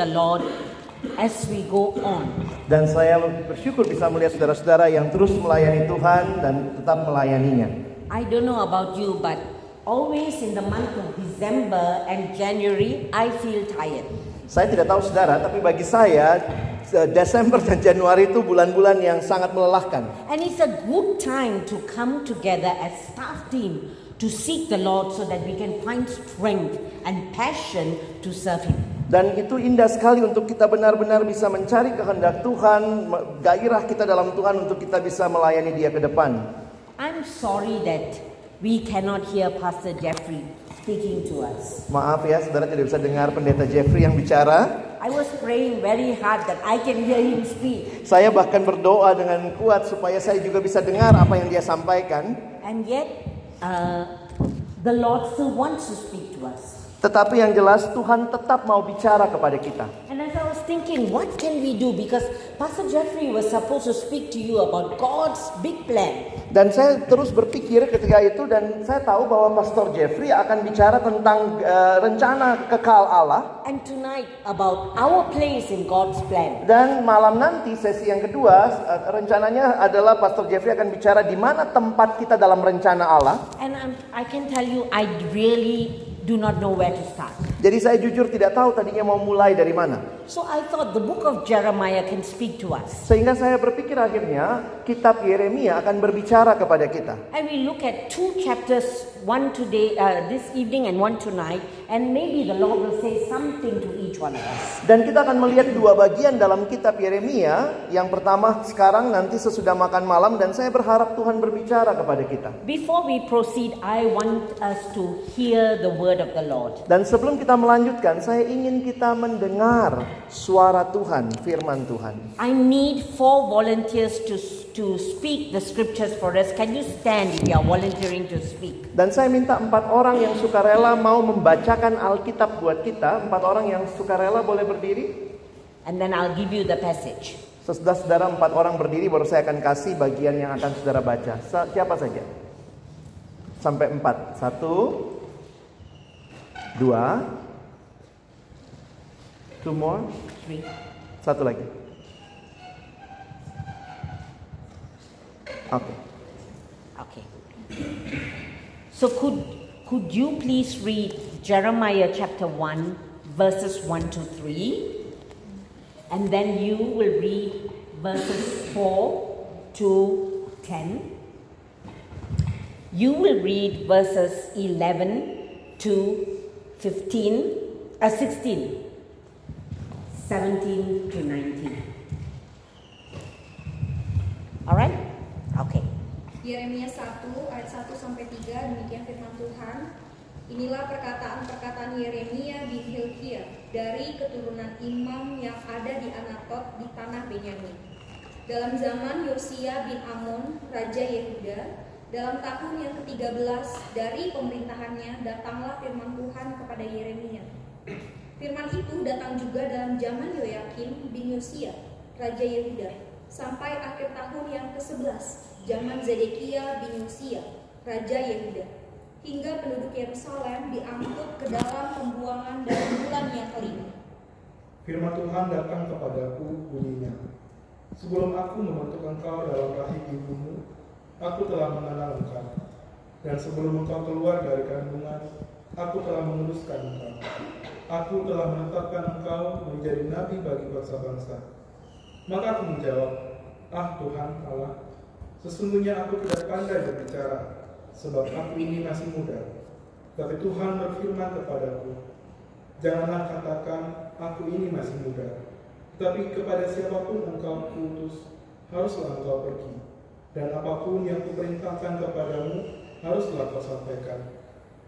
the Lord as we go on. dan saya bersyukur bisa melihat saudara-saudara yang terus melayani Tuhan dan tetap melayaninya. I don't know about you, but always in the month of December and January, I feel tired. Saya tidak tahu saudara, tapi bagi saya eh, Desember dan Januari itu bulan-bulan yang sangat melelahkan. And it's a good time to come together as staff team to seek the Lord so that we can find strength and passion to serve Him. Dan itu indah sekali untuk kita benar-benar bisa mencari kehendak Tuhan, gairah kita dalam Tuhan untuk kita bisa melayani Dia ke depan. I'm sorry that we cannot hear Pastor Jeffrey speaking to us. Maaf ya, saudara tidak bisa dengar pendeta Jeffrey yang bicara. I was praying very hard that I can hear him speak. Saya bahkan berdoa dengan kuat supaya saya juga bisa dengar apa yang dia sampaikan. And yet, uh, the Lord still wants to speak to us. Tetapi yang jelas Tuhan tetap mau bicara kepada kita. And as I was thinking, what can we do? Because Pastor Jeffrey was supposed to speak to you about God's big plan. Dan saya terus berpikir ketika itu dan saya tahu bahwa Pastor Jeffrey akan bicara tentang eh, rencana kekal Allah. And tonight, about our place in God's plan. Dan malam nanti sesi yang kedua eh, rencananya adalah Pastor Jeffrey akan bicara di mana tempat kita dalam rencana Allah. And I'm, I can tell you, I really do not know where to start. Jadi saya jujur tidak tahu tadinya mau mulai dari mana. So I thought the book of Jeremiah can speak to us. Sehingga saya berpikir akhirnya kitab Yeremia akan berbicara kepada kita. And we look at two chapters, one today, uh, this evening, and one tonight, and maybe the Lord will say something to each one of us. Dan kita akan melihat dua bagian dalam kitab Yeremia. Yang pertama sekarang nanti sesudah makan malam dan saya berharap Tuhan berbicara kepada kita. Before we proceed, I want us to hear the word of the Lord. Dan sebelum kita melanjutkan, saya ingin kita mendengar suara Tuhan, firman Tuhan. I need four volunteers to, to speak the scriptures for us. Can you stand if you are volunteering to speak? Dan saya minta empat orang yang sukarela mau membacakan Alkitab buat kita. Empat orang yang sukarela boleh berdiri. And then I'll give you the passage. Sesudah saudara empat orang berdiri, baru saya akan kasih bagian yang akan saudara baca. Siapa saja? Sampai empat. Satu, dua, two more, Three. satu lagi. Oke. Okay. So could could you please read Jeremiah chapter 1 verses 1 to 3 and then you will read verses 4 to 10 you will read verses 11 to 15 uh, 16 17 to 19 all right okay Yeremia 1 ayat 1 sampai 3 demikian firman Tuhan. Inilah perkataan-perkataan Yeremia bin Hilkiah dari keturunan imam yang ada di Anatot di tanah Benyamin. Dalam zaman Yosia bin Amon, raja Yehuda, dalam tahun yang ke-13 dari pemerintahannya datanglah firman Tuhan kepada Yeremia. Firman itu datang juga dalam zaman Yoyakim bin Yosia, Raja Yehuda, sampai akhir tahun yang ke-11, zaman Zedekia bin Yosia, Raja Yehuda, hingga penduduk Yerusalem diangkut ke dalam pembuangan dalam bulan yang kelima. Firman Tuhan datang kepadaku bunyinya. Sebelum aku membentuk engkau dalam rahim ibumu, aku telah mengenal engkau. Dan sebelum engkau keluar dari kandungan, aku telah menguduskan engkau. Aku telah menetapkan engkau menjadi nabi bagi bangsa-bangsa. Maka aku menjawab, Ah Tuhan Allah, sesungguhnya aku tidak pandai berbicara, sebab aku ini masih muda. Tapi Tuhan berfirman kepadaku, Janganlah katakan, aku ini masih muda. Tapi kepada siapa pun engkau kuutus, haruslah engkau pergi. Dan apa pun yang kuperintahkan kepadamu, haruslah kau sampaikan.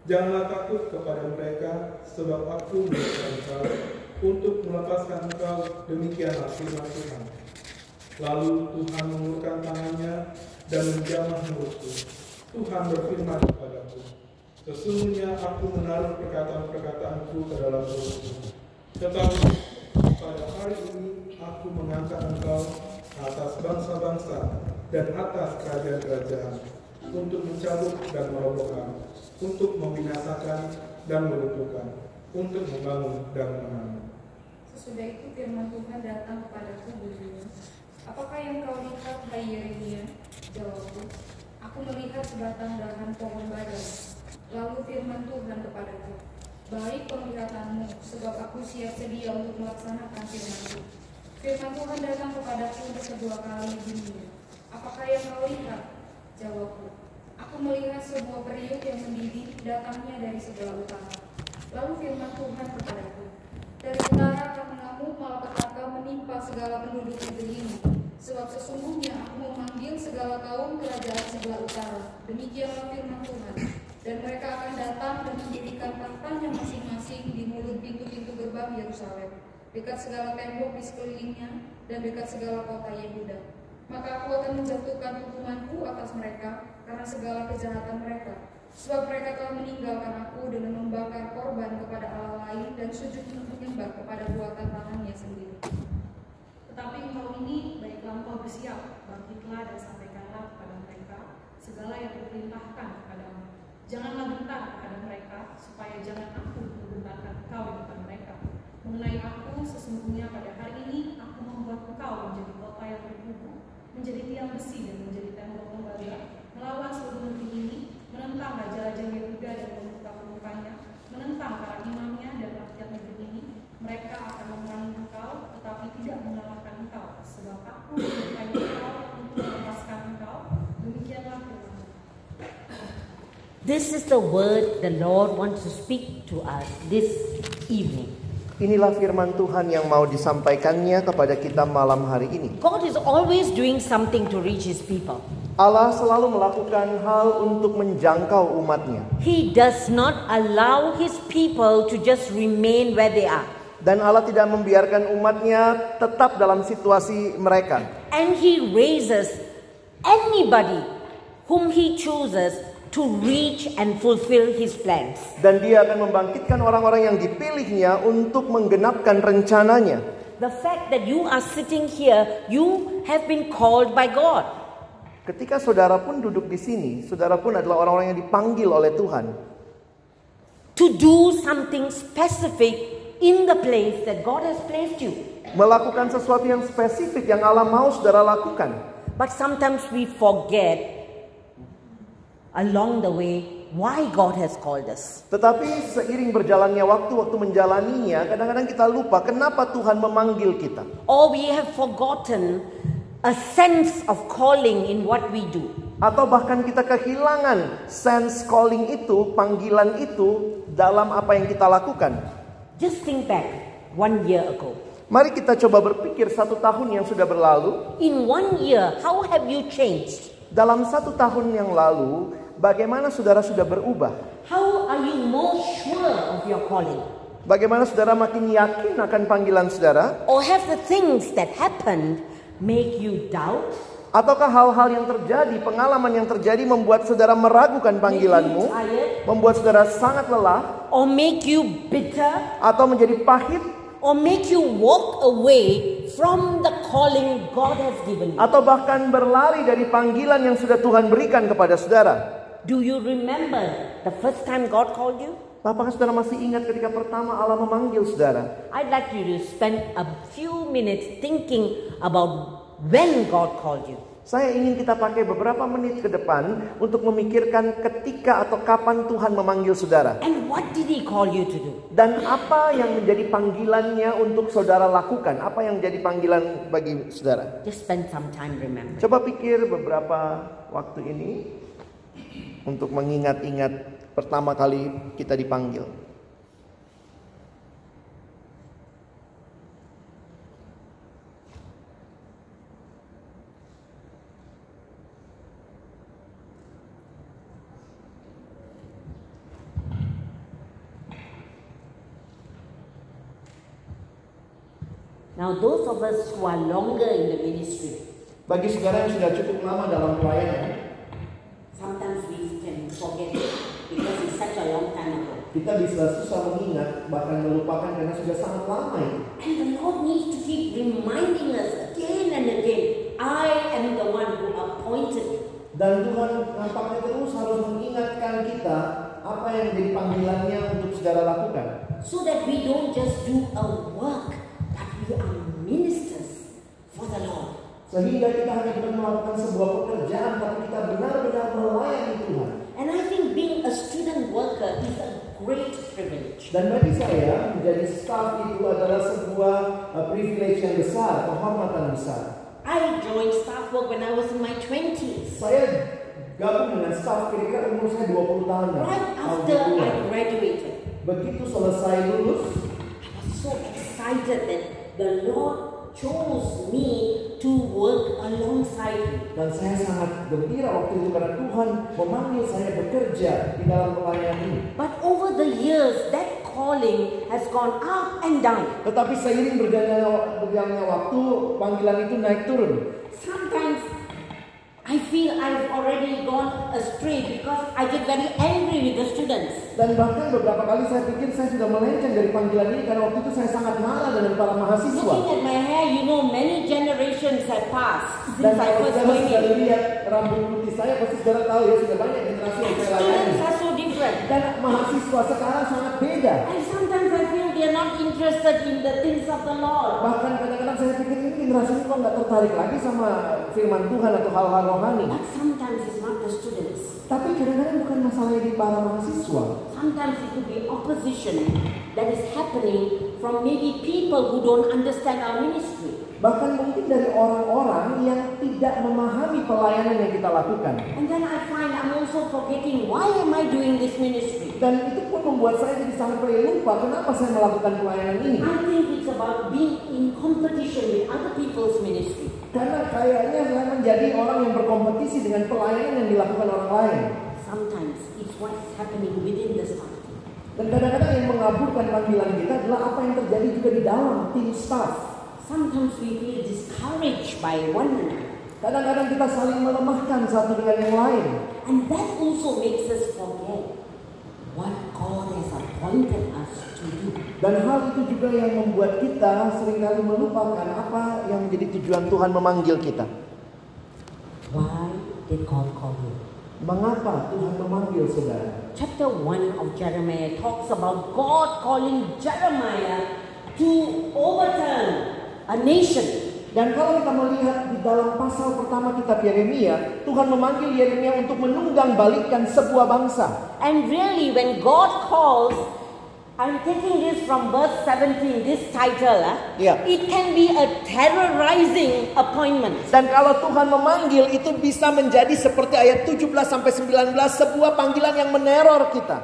Janganlah takut kepada mereka, sebab aku mengutus engkau untuk melepaskan engkau, demikianlah firman Tuhan. Lalu Tuhan mengulurkan tangannya dan menjamah mulutku. Tuhan berfirman kepadaku, Sesungguhnya aku menaruh perkataan-perkataanku ke dalam mulutmu. Tetapi pada hari ini aku mengangkat engkau atas bangsa-bangsa dan atas kerajaan-kerajaan untuk mencabut dan merobohkan, untuk membinasakan dan meruntuhkan, untuk membangun dan menanam. Sesudah itu firman Tuhan datang kepadaku bunyinya, Apakah yang kau lihat, hai Yeremia? Jawabku, aku melihat sebatang dahan pohon badang. Lalu firman Tuhan kepadaku, baik penglihatanmu, sebab aku siap sedia untuk melaksanakan firman Firman Tuhan datang kepadaku untuk kedua kali bunyinya, Apakah yang kau lihat? Jawabku, aku melihat sebuah periuk yang mendidih datangnya dari sebelah utara. Lalu firman Tuhan kepadaku, dari utara akan mengamuk malapetaka menimpa segala penduduk negeri ini. Sebab sesungguhnya aku memanggil segala kaum kerajaan sebelah utara. Demikianlah firman Tuhan. Dan mereka akan datang dan mendirikan tahtanya masing-masing di mulut pintu-pintu gerbang Yerusalem, dekat segala tembok di sekelilingnya dan dekat segala kota Yehuda. Maka aku akan menjatuhkan hukumanku atas mereka karena segala kejahatan mereka. Sebab mereka telah meninggalkan aku dengan membakar korban kepada Allah lain dan sujud menyembah kepada buatan tangannya sendiri. Tetapi engkau ini baiklah engkau bersiap, bangkitlah dan sampaikanlah kepada mereka segala yang kuperintahkan kepadamu. Janganlah bentar kepada mereka, supaya jangan aku membentarkan engkau di mereka. Mengenai aku, sesungguhnya pada hari ini aku membuat engkau menjadi kota yang berkubu, menjadi tiang besi dan menjadi tembok lembaga, melawan seluruh negeri ini, menentang raja-raja Yehuda dan pemuka-pemukanya, menentang para imamnya dan rakyat negeri ini. Mereka akan memerangi engkau, tetapi tidak mengalahkan engkau, sebab aku menyertai engkau untuk melepaskan engkau. Demikianlah firman. This is the word the Lord wants to speak to us this evening. Inilah firman Tuhan yang mau disampaikannya kepada kita malam hari ini. God is always doing something to reach his people. Allah selalu melakukan hal untuk menjangkau umatnya. He does not allow his people to just remain where they are. Dan Allah tidak membiarkan umatnya tetap dalam situasi mereka. And he raises anybody whom he chooses to reach and fulfill his plans. Dan dia akan membangkitkan orang-orang yang dipilihnya untuk menggenapkan rencananya. The fact that you are sitting here, you have been called by God. Ketika saudara pun duduk di sini, saudara pun adalah orang-orang yang dipanggil oleh Tuhan to do something specific in the place that God has placed you. melakukan sesuatu yang spesifik yang Allah mau saudara lakukan. But sometimes we forget along the way why God has called us. Tetapi seiring berjalannya waktu, waktu menjalaninya, kadang-kadang kita lupa kenapa Tuhan memanggil kita. Or we have forgotten a sense of calling in what we do. Atau bahkan kita kehilangan sense calling itu, panggilan itu dalam apa yang kita lakukan. Just think back one year ago. Mari kita coba berpikir satu tahun yang sudah berlalu. In one year, how have you changed? Dalam satu tahun yang lalu, bagaimana saudara sudah berubah? How are you more sure of your calling? Bagaimana saudara makin yakin akan panggilan saudara? Or have the things that happened make you doubt Ataukah hal-hal yang terjadi, pengalaman yang terjadi membuat saudara meragukan panggilanmu, membuat saudara sangat lelah, or make you bitter, atau menjadi pahit, or make you walk away from the calling God has given you? atau bahkan berlari dari panggilan yang sudah Tuhan berikan kepada saudara? Do you remember the first time God called you? Apakah saudara masih ingat ketika pertama Allah memanggil saudara? I'd like you to spend a few minutes thinking about when God called you. Saya ingin kita pakai beberapa menit ke depan untuk memikirkan ketika atau kapan Tuhan memanggil saudara. And what did He call you to do? Dan apa yang menjadi panggilannya untuk saudara lakukan? Apa yang menjadi panggilan bagi saudara? Just spend some time remembering. Coba pikir beberapa waktu ini untuk mengingat-ingat pertama kali kita dipanggil. Now, those of us who are longer in the ministry, Bagi saudara yang sudah cukup lama dalam pelayanan, sometimes we can forget it because it's such a long time ago. Kita bisa susah mengingat bahkan melupakan karena sudah sangat lama itu. And the Lord needs to keep reminding us again and again I am the one who appointed you. Dan Tuhan nampaknya terus harus mengingatkan kita apa yang menjadi panggilannya untuk saudara lakukan. So that we don't just do a work, but we are ministers for the Lord. Sehingga kita hanya bukan melakukan sebuah pekerjaan, tapi kita benar-benar melayani Tuhan. And I think being a student worker is a great privilege. Dan bagi saya, menjadi staff itu adalah sebuah uh, privilege yang besar, kehormatan besar. I joined staff work when I was in my 20s. Saya gabung dengan staff kira-kira umur saya 20 tahun. Right Tahun after I 20-an. graduated, Begitu selesai lulus, I was so excited that the Lord chose me to work alongside Him. dan saya sangat gembira waktu itu karena Tuhan memanggil saya bekerja di dalam pelayanan ini. But over the years, that calling has gone up and down. Tetapi seiring berjalannya, berjalannya waktu, panggilan itu naik turun. Sometimes I feel I've already gone astray because I get very angry with the students. Dan bahkan beberapa kali saya pikir saya sudah melenceng dari panggilan ini karena waktu itu saya sangat marah dengan para mahasiswa. Looking at my hair, you know, many generations have passed Dan since I kalau first came sudah in. lihat rambut putih saya, pasti saudara tahu ya sudah banyak generasi yang saya layani. Students are so different. Dan mahasiswa sekarang sangat beda. And are not interested in the things of the Lord. Bahkan kadang-kadang saya pikir ini generasi ini kok nggak tertarik lagi sama firman Tuhan atau hal-hal rohani. But sometimes it's not the students. Tapi kadang-kadang bukan masalahnya di para mahasiswa. Sometimes it could be opposition that is happening from maybe people who don't understand our ministry. Bahkan mungkin dari orang-orang yang tidak memahami pelayanan yang kita lakukan. And then I find I'm also forgetting why am I doing this ministry? Dan itu pun membuat saya jadi sampai lupa kenapa saya melakukan pelayanan ini. I think it's about being in competition with other people's ministry. Karena kayaknya saya menjadi orang yang berkompetisi dengan pelayanan yang dilakukan orang lain. Sometimes it's what's happening within the staff. Dan kadang-kadang yang mengaburkan panggilan kita adalah apa yang terjadi juga di dalam tim staff. Sometimes we feel discouraged by one another. Kadang-kadang kita saling melemahkan satu dengan yang lain. And that also makes us forget what God has appointed us to do. Dan hal itu juga yang membuat kita sering kali melupakan apa yang menjadi tujuan Tuhan memanggil kita. Why did God call you? Mengapa Tuhan memanggil saudara? Chapter 1 of Jeremiah talks about God calling Jeremiah to overturn a nation. Dan kalau kita melihat di dalam pasal pertama kitab Yeremia, Tuhan memanggil Yeremia untuk menunggang balikkan sebuah bangsa. And really, when God calls, I'm taking this from verse 17, this title, ah, Yeah. it can be a terrorizing appointment. Dan kalau Tuhan memanggil itu bisa menjadi seperti ayat 17 sampai 19 sebuah panggilan yang meneror kita.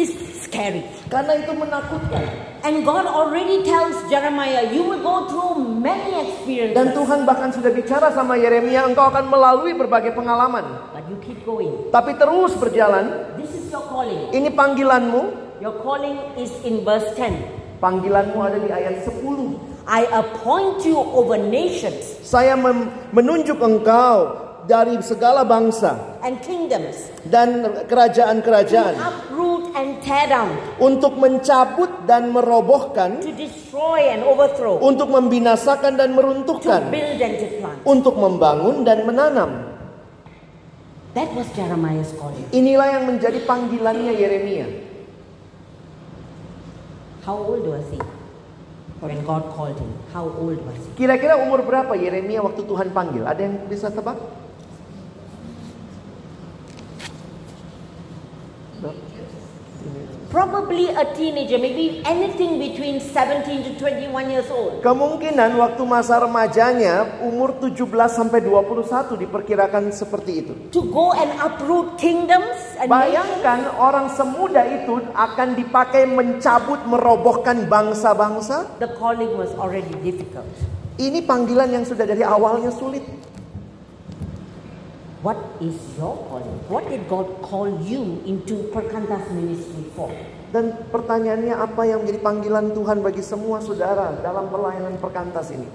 It's scary. Karena itu menakutkan. And God already tells Jeremiah, you will go through many experiences. Dan Tuhan bahkan sudah bicara sama Yeremia, engkau akan melalui berbagai pengalaman. but you keep going. Tapi terus berjalan, This is your calling. ini panggilanmu. Your calling is in verse 10. Panggilanmu ada di ayat 10. I appoint you over nations Saya menunjuk engkau dari segala bangsa and kingdoms dan kerajaan-kerajaan and tear down, untuk mencabut dan merobohkan, to destroy and overthrow, untuk membinasakan dan to meruntuhkan, build and to plant. untuk membangun dan menanam. That was Jeremiah's calling. Inilah yang menjadi panggilannya Yeremia. How old was he when God called him? How old was he? Kira-kira umur berapa Yeremia waktu Tuhan panggil? Ada yang bisa tebak? Probably a teenager, maybe anything between 17 to 21 years old. Kemungkinan waktu masa remajanya umur 17 sampai 21 diperkirakan seperti itu. To go and uproot kingdoms and nations. Bayangkan orang semuda itu akan dipakai mencabut merobohkan bangsa-bangsa. The calling was already difficult. Ini panggilan yang sudah dari awalnya sulit. What is your calling? What did God call you into Perkantas ministry for? Dan pertanyaannya apa yang menjadi panggilan Tuhan bagi semua saudara dalam pelayanan perkantas ini?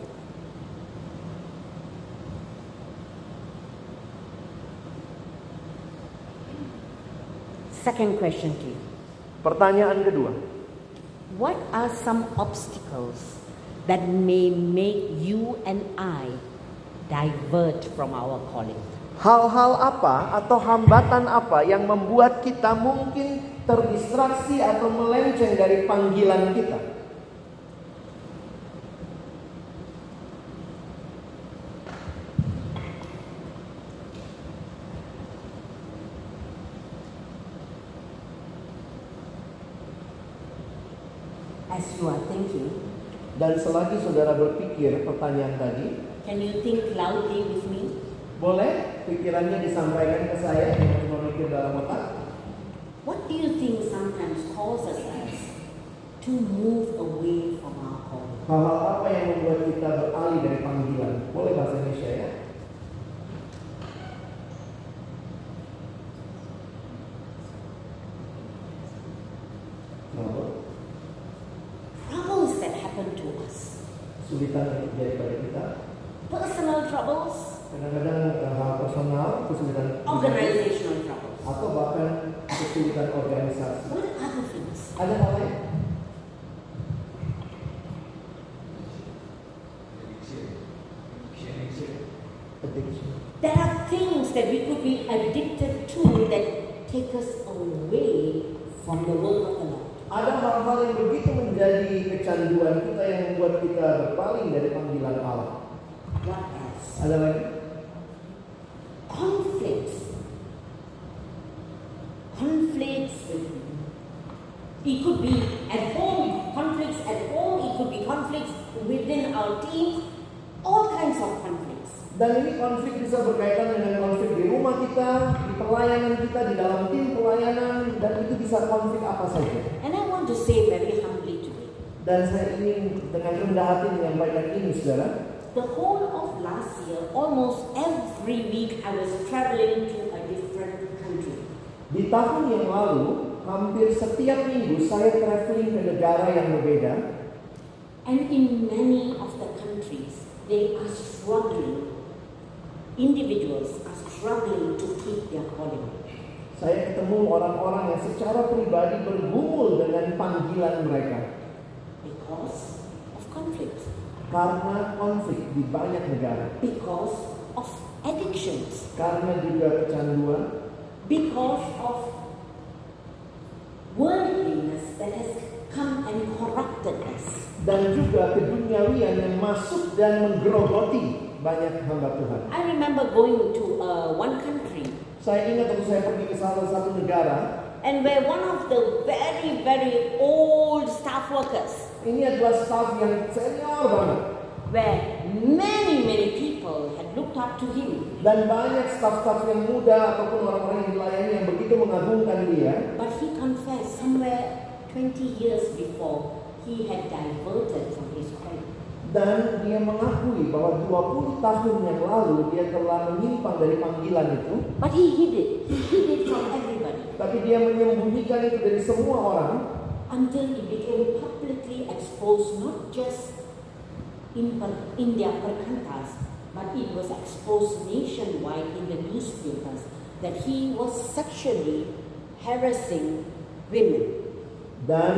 Second question to you. Pertanyaan kedua, What are some obstacles that may make you and I divert from our calling? Hal-hal apa atau hambatan apa yang membuat kita mungkin terdistraksi atau melenceng dari panggilan kita? As you are thinking, Dan selagi saudara berpikir pertanyaan tadi, can you think loudly with me? boleh pikirannya disampaikan ke saya dengan cuma mikir dalam otak? What do you think sometimes causes us to move away from our calling? Hal-hal apa yang membuat kita beralih dari panggilan? Boleh bahasa Indonesia ya? Troubles that happen to us. Kesulitan yang terjadi pada kita. Personal troubles, Kadang-kadang eh, hal personal, kesulitan organizational troubles. atau bahkan kesulitan organisasi. What are other things? Ada hal lain? Addiction. There are things that we could be addicted to that take us away from the work of the Lord. Ada hal-hal yang begitu menjadi kecanduan kita yang membuat kita berpaling dari panggilan Allah. What else? Ada lagi? Conflicts. Conflicts. It could be at home, conflicts at home, it could be conflicts within our teams, all kinds of conflicts. Dan ini konflik bisa berkaitan dengan konflik di rumah kita, di pelayanan kita, di dalam tim pelayanan, dan itu bisa konflik apa saja. And I want to say very Dan saya ingin dengan rendah hati menyampaikan ini, saudara. the whole of last year, almost every week, I was traveling to a different country. Di tahun yang lalu, hampir setiap minggu saya traveling ke negara yang berbeda. And in many of the countries, they are struggling. Individuals are struggling to keep their calling. Saya ketemu orang-orang yang secara pribadi bergumul dengan panggilan mereka. Because of conflict, Karena konflik di banyak negara. because of addictions, Karena juga kecanduan. because of worldliness that has come and corrupted us. Dan juga keduniawian yang masuk dan menggerogoti banyak hamba Tuhan. I remember going to uh, one country Saya ingat waktu saya pergi ke salah satu negara. and where one of the very, very old staff workers, Ini adalah staff yang senior banget. where many, many people had looked up to him, Dan banyak staff-staff yang muda ataupun orang-orang yang dilayani yang begitu mengagungkan dia. but he confessed somewhere 20 years before he had diverted from his calling. Dan dia mengakui bahwa 20 tahun yang lalu dia telah menyimpang dari panggilan itu. But he hid it. He hid it from everybody Tapi dia menyembunyikan itu dari semua orang. until it became exposed not just in, in their perkantas, but it was exposed nationwide in the newspapers that he was sexually harassing women. Dan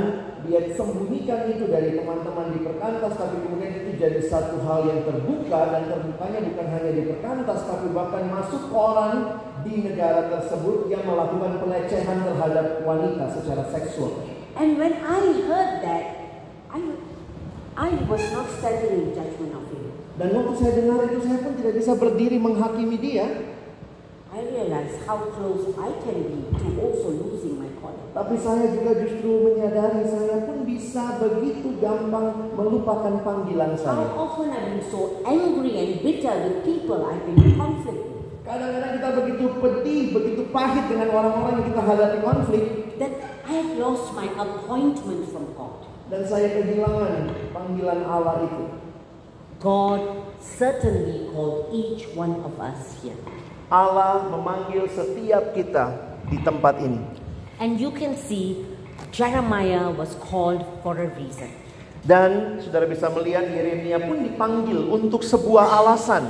dia sembunyikan itu dari teman-teman di perkantas Tapi kemudian itu jadi satu hal yang terbuka Dan terbukanya bukan hanya di perkantas Tapi bahkan masuk koran di negara tersebut Yang melakukan pelecehan terhadap wanita secara seksual And when I heard that, I was not standing in judgment of him. Dan waktu saya dengar itu saya pun tidak bisa berdiri menghakimi dia I realized how close I can be to also losing my calling. Tapi saya juga justru menyadari saya pun bisa begitu gampang melupakan panggilan How saya often I've been so angry and bitter with people I've been in conflict with Kadang-kadang kita begitu pedih, begitu pahit dengan orang-orang yang kita hadapi konflik that I had lost my appointment from God. Dan saya kehilangan panggilan Allah itu God certainly called each one of us here. Allah memanggil setiap kita di tempat ini. And you can see Jeremiah was called for a reason. Dan saudara bisa melihat Yeremia pun dipanggil untuk sebuah alasan.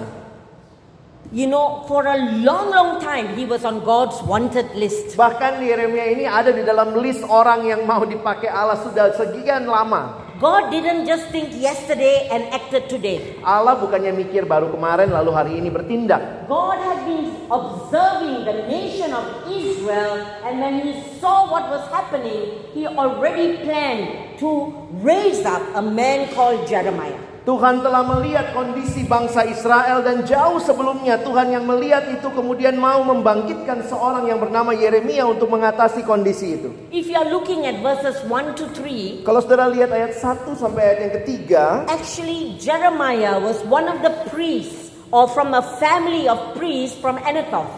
You know, for a long, long time he was on God's wanted list. Bahkan Yeremia ini ada di dalam list orang yang mau dipakai Allah sudah sekian lama. God didn't just think yesterday and acted today. Allah bukannya mikir baru kemarin lalu hari ini bertindak. God had been observing the nation of Israel, and when he saw what was happening, he already planned to raise up a man called Jeremiah. Tuhan telah melihat kondisi bangsa Israel dan jauh sebelumnya Tuhan yang melihat itu kemudian mau membangkitkan seorang yang bernama Yeremia untuk mengatasi kondisi itu. If you are looking at verses 1 to 3, Kalau saudara lihat ayat 1 sampai ayat yang ketiga, actually Jeremiah was one of the priests or from a family of priests from Anathoth.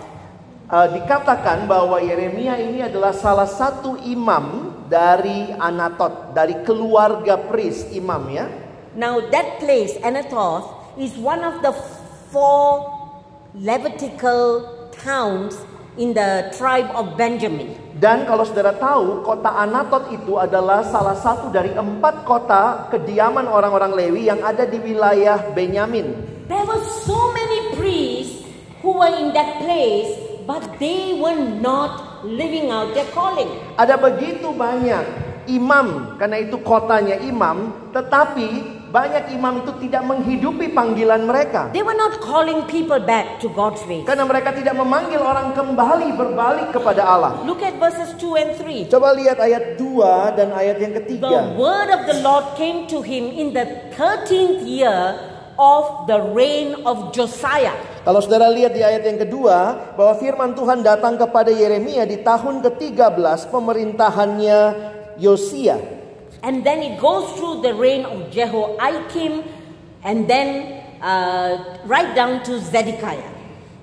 eh, dikatakan bahwa Yeremia ini adalah salah satu imam dari Anatot, dari keluarga pris imam ya. Now that place, Anathoth, is one of the four Levitical towns in the tribe of Benjamin. Dan kalau saudara tahu, kota Anatot itu adalah salah satu dari empat kota kediaman orang-orang Lewi yang ada di wilayah Benyamin. There were so many priests who were in that place, but they were not living out their calling. Ada begitu banyak imam, karena itu kotanya imam, tetapi banyak imam itu tidak menghidupi panggilan mereka. They were not calling people back to God's ways. Karena mereka tidak memanggil orang kembali berbalik kepada Allah. Look at verses 2 and 3. Coba lihat ayat 2 dan ayat yang The ketiga. word of the Lord came to him in the 13th year of the reign of Josiah. Kalau saudara lihat di ayat yang kedua, bahwa firman Tuhan datang kepada Yeremia di tahun ke-13 pemerintahannya Yosia. And then it goes through the reign of Jehoiakim and then uh, right down to Zedekiah.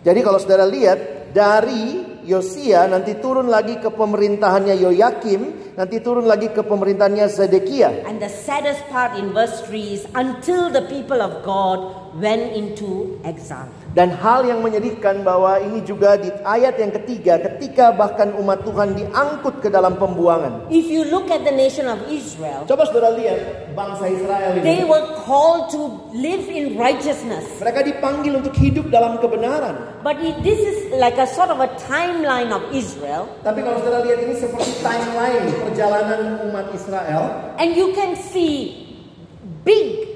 Jadi kalau saudara lihat dari Yosia nanti turun lagi ke pemerintahannya Yoyakim, nanti turun lagi ke pemerintahannya Zedekia. And the saddest part in verse 3 is until the people of God went into exile. Dan hal yang menyedihkan bahwa ini juga di ayat yang ketiga ketika bahkan umat Tuhan diangkut ke dalam pembuangan. If you look at the nation of Israel, Coba saudara lihat bangsa Israel they ini. were called to live in righteousness. Mereka dipanggil untuk hidup dalam kebenaran. But it, this is like a sort of a timeline of Israel. Tapi kalau saudara lihat ini seperti timeline perjalanan umat Israel. And you can see big,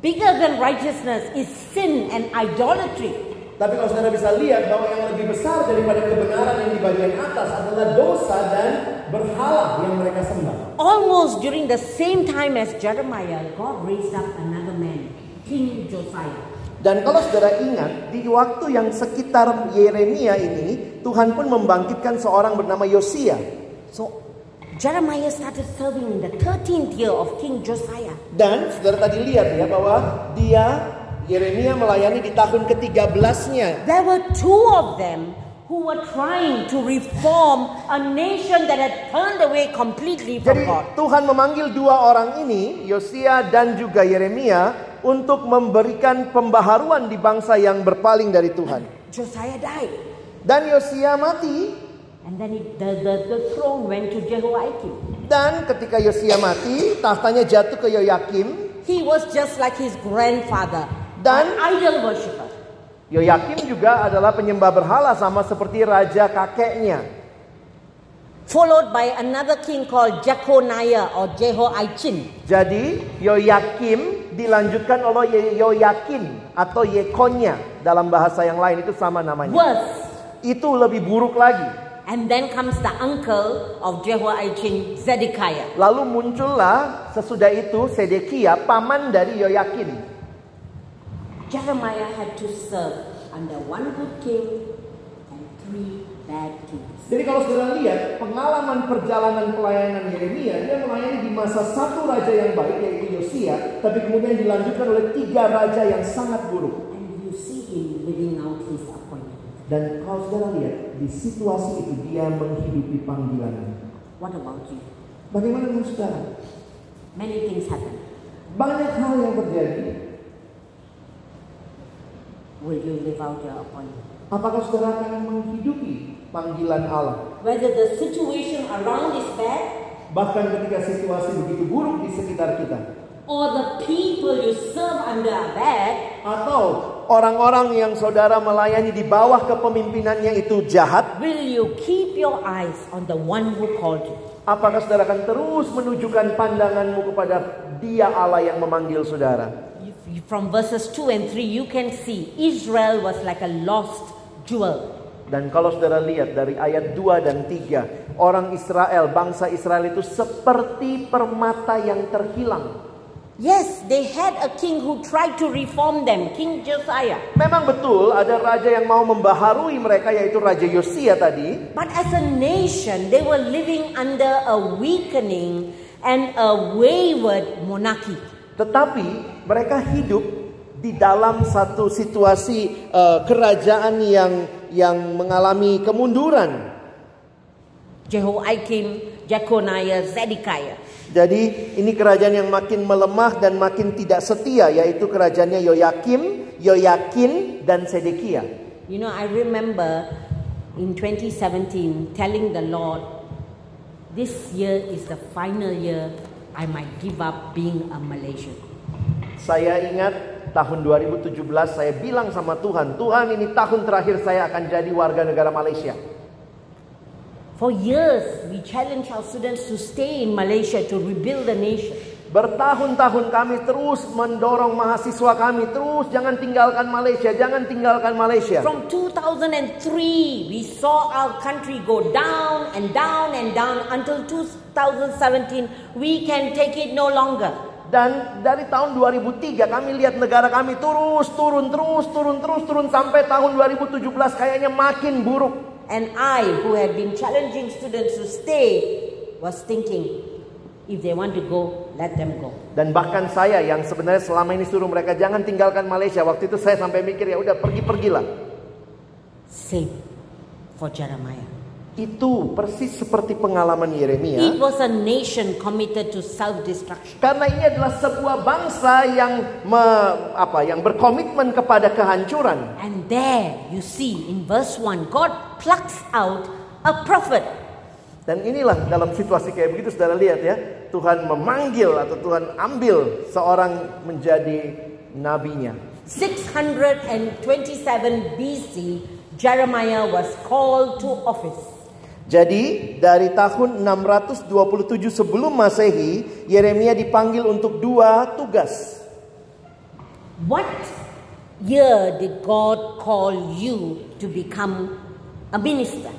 bigger than righteousness is sin and idolatry. Tapi kalau saudara bisa lihat bahwa yang lebih besar daripada kebenaran yang di bagian atas adalah dosa dan berhala yang mereka sembah. Almost during the same time as Jeremiah, God raised up another man, King Josiah. Dan kalau saudara ingat, di waktu yang sekitar Yeremia ini, Tuhan pun membangkitkan seorang bernama Yosia. So Jeremiah started serving in the 13th year of King Josiah. Dan saudara tadi lihat ya bahwa dia Yeremia melayani di tahun ke-13-nya. There were two of them who were trying to reform a nation that had turned away completely from Jadi God. Tuhan memanggil dua orang ini, Yosia dan juga Yeremia, untuk memberikan pembaharuan di bangsa yang berpaling dari Tuhan. Josiah died. Dan Yosia mati, And then it, the, the, the throne went to Jehoiakim. dan ketika Yosia mati, tahtanya jatuh ke Yoyakim. He was just like his grandfather, Dan- an idol worshiper. Yoyakim juga adalah penyembah berhala sama seperti raja kakeknya. Followed by another king called Jeconiah or Jehoiachin. Jadi Yoyakim dilanjutkan oleh Yoyakin atau Yekonya dalam bahasa yang lain itu sama namanya. Worse. Itu lebih buruk lagi. And then comes the uncle of Jehoiachin, Zedekiah. Lalu muncullah sesudah itu Sedekia paman dari Yoyakin. Jeremiah had to serve under one good king and three bad kings. Jadi kalau saudara lihat pengalaman perjalanan pelayanan Yeremia, dia melayani di masa satu raja yang baik yaitu Yosia, tapi kemudian dilanjutkan oleh tiga raja yang sangat buruk. And you see him living out his. Dan kalau saudara lihat di situasi itu dia menghidupi panggilannya. What about you? Bagaimana dengan saudara? Many things happen. Banyak hal yang terjadi. Will you live out your appointment? Apakah saudara akan menghidupi panggilan Allah? Whether the situation around is bad Bahkan ketika situasi begitu buruk di sekitar kita. or the people you serve under are bad, Atau orang-orang yang saudara melayani di bawah kepemimpinannya itu jahat. will you keep your eyes on the one who called you? Apakah saudara akan terus menunjukkan pandanganmu kepada dia Allah yang memanggil saudara? From verses 2 and 3, you can see Israel was like a lost jewel. Dan kalau saudara lihat dari ayat 2 dan 3, orang Israel, bangsa Israel itu seperti permata yang terhilang. Yes, they had a king who tried to reform them, King Josiah. Memang betul ada raja yang mau membaharui mereka yaitu Raja Yosia tadi. But as a nation, they were living under a weakening and a wayward monarchy. Tetapi mereka hidup di dalam satu situasi eh, kerajaan yang yang mengalami kemunduran. Jehoiakim, Jeconiah, Zedekiah. Jadi ini kerajaan yang makin melemah dan makin tidak setia yaitu kerajaannya Yoyakim, Yoyakin dan Sedekia. You know, I remember in 2017 telling the Lord, this year is the final year I might give up being a Malaysian. Saya ingat tahun 2017 saya bilang sama Tuhan, Tuhan ini tahun terakhir saya akan jadi warga negara Malaysia. For years, we challenge our students to stay in Malaysia to rebuild the nation. Bertahun-tahun kami terus mendorong mahasiswa kami terus jangan tinggalkan Malaysia, jangan tinggalkan Malaysia. From 2003, we saw our country go down and down and down until 2017. We can take it no longer. Dan dari tahun 2003 kami lihat negara kami terus turun terus turun terus turun sampai tahun 2017 kayaknya makin buruk. And I, who had been challenging students to stay, was thinking, if they want to go, let them go. Dan bahkan saya yang sebenarnya selama ini suruh mereka jangan tinggalkan Malaysia. Waktu itu saya sampai mikir ya udah pergi-pergilah. Same for Jeremiah. Itu persis seperti pengalaman It Yeremia. was a nation committed to self-destruction. Karena ini adalah sebuah bangsa yang me- apa yang berkomitmen kepada kehancuran. And there you see in verse 1, God plucks out a prophet. Dan inilah dalam situasi kayak begitu saudara lihat ya, Tuhan memanggil atau Tuhan ambil seorang menjadi nabinya. 627 BC, Jeremiah was called to office. Jadi dari tahun 627 sebelum Masehi, Yeremia dipanggil untuk dua tugas. What year did God call you to become a minister?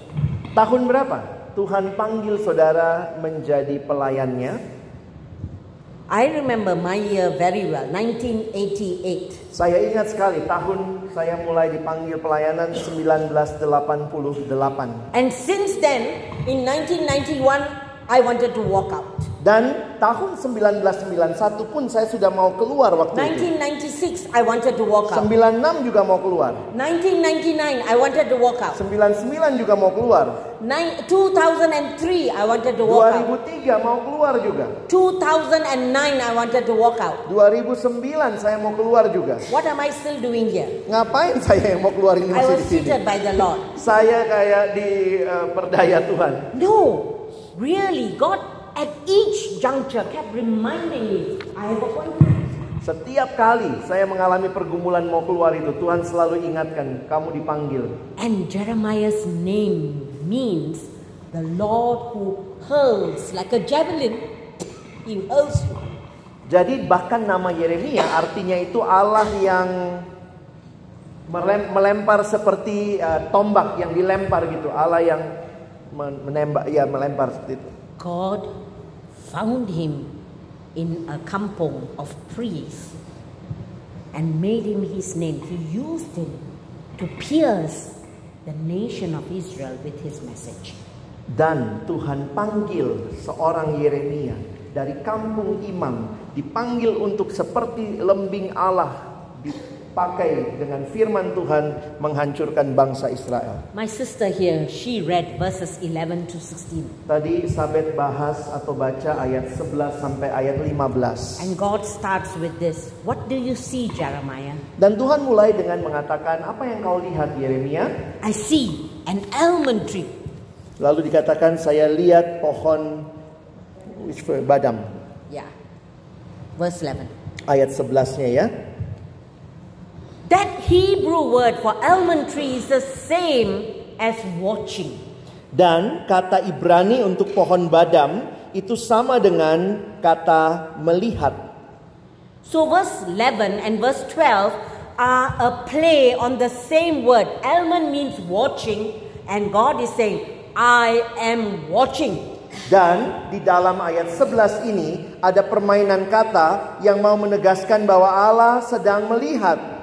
Tahun berapa? Tuhan panggil saudara menjadi pelayannya. I remember my year very well, 1988. Saya ingat sekali tahun saya mulai dipanggil pelayanan 1988. And since then, in 1991, I wanted to walk out. Dan tahun 1991 pun saya sudah mau keluar waktu itu. 1996, I wanted to walk out. 96 juga mau keluar. 1999, I wanted to walk out. 99 juga mau keluar. Nine, 2003, I wanted to walk out. 2003 mau keluar juga. 2009, I wanted to walk out. 2009 saya mau keluar juga. What am I still doing here? Ngapain saya yang mau keluar ini I masih was di sini? seated by the Lord. Saya kayak di eh, perdaya Tuhan. No, really, God at each juncture kept reminding me, I have appointed you. Setiap kali saya mengalami pergumulan mau keluar itu, Tuhan selalu ingatkan, kamu dipanggil. And Jeremiah's name means the Lord who hurls like a javelin. He hurls you. Jadi bahkan nama Yeremia artinya itu Allah yang melem- melempar seperti uh, tombak yang dilempar gitu. Allah yang menembak ya melempar seperti itu. God found him in a kampong of priests and made him his name. He used him to pierce the nation of Israel with his message. Dan Tuhan panggil seorang Yeremia dari kampung imam dipanggil untuk seperti lembing Allah dipakai dengan firman Tuhan menghancurkan bangsa Israel. My sister here, she read verses 11 to 16. Tadi Sabet bahas atau baca ayat 11 sampai ayat 15. And God starts with this What do you see, Jeremiah? Dan Tuhan mulai dengan mengatakan, apa yang kau lihat Yeremia? I see an almond tree. Lalu dikatakan, saya lihat pohon badam. Yeah. Verse 11. Ayat 11-nya ya. That Hebrew word for almond tree is the same as watching. Dan kata Ibrani untuk pohon badam itu sama dengan kata melihat. So verse 11 and verse 12 are a play on the same word. Almond means watching and God is saying, I am watching. Dan di dalam ayat 11 ini ada permainan kata yang mau menegaskan bahwa Allah sedang melihat.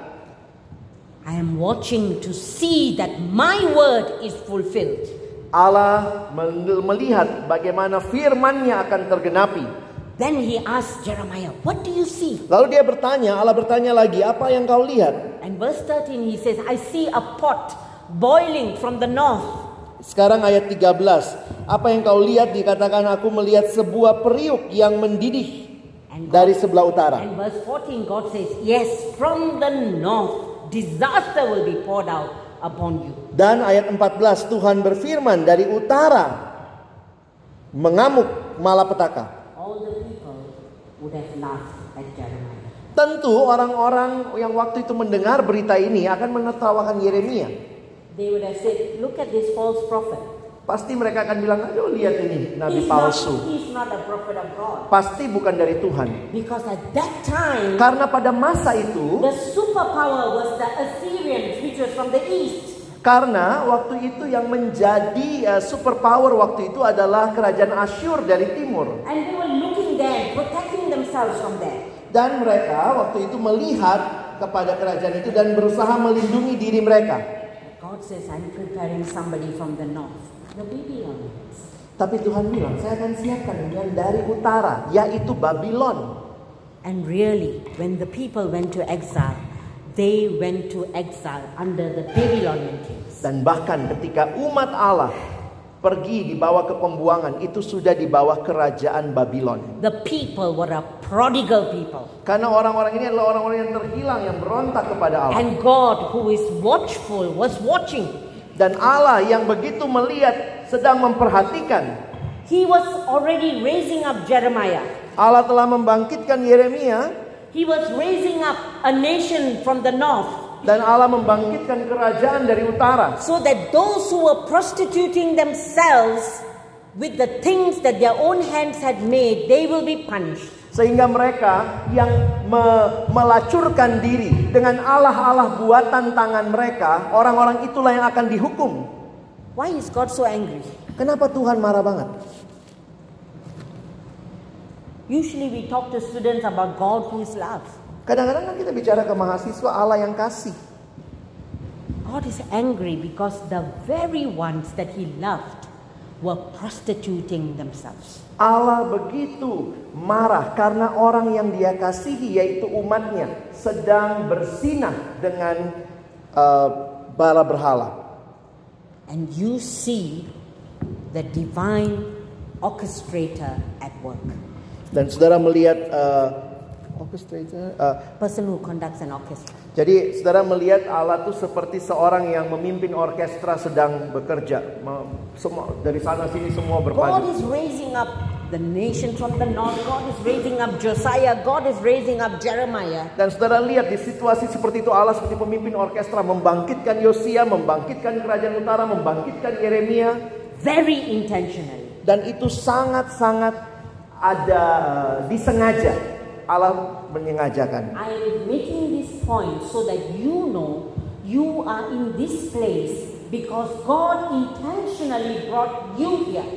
I am watching to see that my word is fulfilled. Allah mel- melihat bagaimana firman-Nya akan tergenapi. Then he asked Jeremiah, What do you see? Lalu dia bertanya, Allah bertanya lagi, apa yang kau lihat? And verse 13 he says, I see a pot boiling from the north. Sekarang ayat 13. Apa yang kau lihat dikatakan aku melihat sebuah periuk yang mendidih And, dari sebelah utara. and verse 14 God says, Yes, from the north disaster will be poured out upon you. Dan ayat 14 Tuhan berfirman dari utara mengamuk malapetaka. All the people would have laughed at Jeremiah. Tentu orang-orang yang waktu itu mendengar berita ini akan menertawakan Yeremia. They would have said, Look at this false prophet. Pasti mereka akan bilang, aduh lihat ini nabi He's not, palsu. he's not a prophet of God. Pasti bukan dari Tuhan. Because at that time, Karena pada masa itu, the superpower was the Assyrians, which was from the east. karena waktu itu yang menjadi uh, superpower waktu itu adalah kerajaan Asyur dari timur. And they were looking there, protecting themselves from there. Dan mereka waktu itu melihat kepada kerajaan itu dan berusaha melindungi diri mereka. God says, I'm preparing somebody from the north. Tapi Tuhan bilang, saya akan siapkan yang dari utara, yaitu Babylon. And really, when the people went to exile, they went to exile under the Babylonian kings. Dan bahkan ketika umat Allah pergi dibawa ke pembuangan, itu sudah di bawah kerajaan Babylon. The people were a prodigal people. Karena orang-orang ini adalah orang-orang yang terhilang, yang berontak kepada Allah. And God, who is watchful, was watching. Dan Allah yang begitu melihat, sedang memperhatikan. He was already raising up Jeremiah. Allah telah membangkitkan Yeremia He was raising up a nation from the north dan Allah membangkitkan kerajaan dari utara. so that those who were prostituting themselves with the things that their own hands had made, they will be punished. Sehingga mereka yang me- melacurkan diri dengan Allah-Allah buatan tangan mereka, orang-orang itulah yang akan dihukum. Why is God so angry? Kenapa Tuhan marah banget? Usually we talk to students about God who is love. Kadang-kadang kan kita bicara ke mahasiswa Allah yang kasih. God is angry because the very ones that he loved were prostituting themselves. Allah begitu marah karena orang yang dia kasihi yaitu umatnya sedang bersinah dengan uh, bala berhala. And you see the divine orchestrator at work. Dan saudara melihat uh, orchestrator, uh, Person who conducts an orchestra. jadi saudara melihat Allah tuh seperti seorang yang memimpin orkestra sedang bekerja. Semua dari sana sini semua God berpadu. is raising up the nation from the north. God is raising up Josiah. God is raising up Jeremiah. Dan saudara lihat di situasi seperti itu Allah seperti pemimpin orkestra membangkitkan Yosia, membangkitkan kerajaan utara, membangkitkan Yeremia. Very intentionally. Dan itu sangat-sangat ada eh, disengaja. Allah menyengajakan. I am making this point so that you know you are in this place because God intentionally brought you here.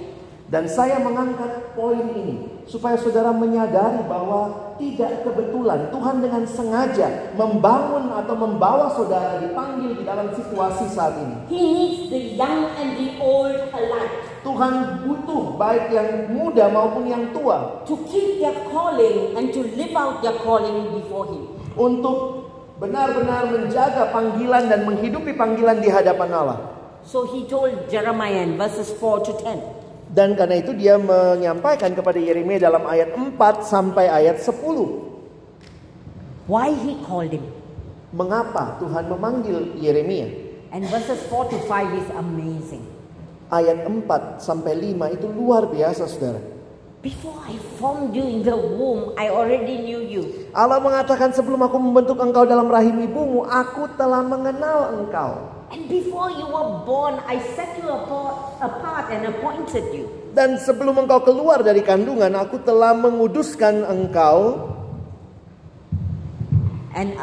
Dan saya mengangkat poin ini supaya saudara menyadari bahwa tidak kebetulan Tuhan dengan sengaja membangun atau membawa saudara dipanggil di dalam situasi saat ini. He needs the young and the old alike Tuhan butuh baik yang muda maupun yang tua to keep their calling and to live out their calling before Him. untuk benar-benar menjaga panggilan dan menghidupi panggilan di hadapan Allah. So He told Jeremiah in verses 4 to 10. Dan karena itu dia menyampaikan kepada Yeremia dalam ayat 4 sampai ayat 10. Why He called him. Mengapa Tuhan memanggil Yeremia? And verses 4 to 5 is amazing. Ayat 4 sampai 5 itu luar biasa saudara. Before I formed you in the womb, I already knew you. Allah mengatakan sebelum aku membentuk engkau dalam rahim ibumu, aku telah mengenal engkau. And before you were born, I set you apart, and appointed you. Dan sebelum engkau keluar dari kandungan, aku telah menguduskan engkau and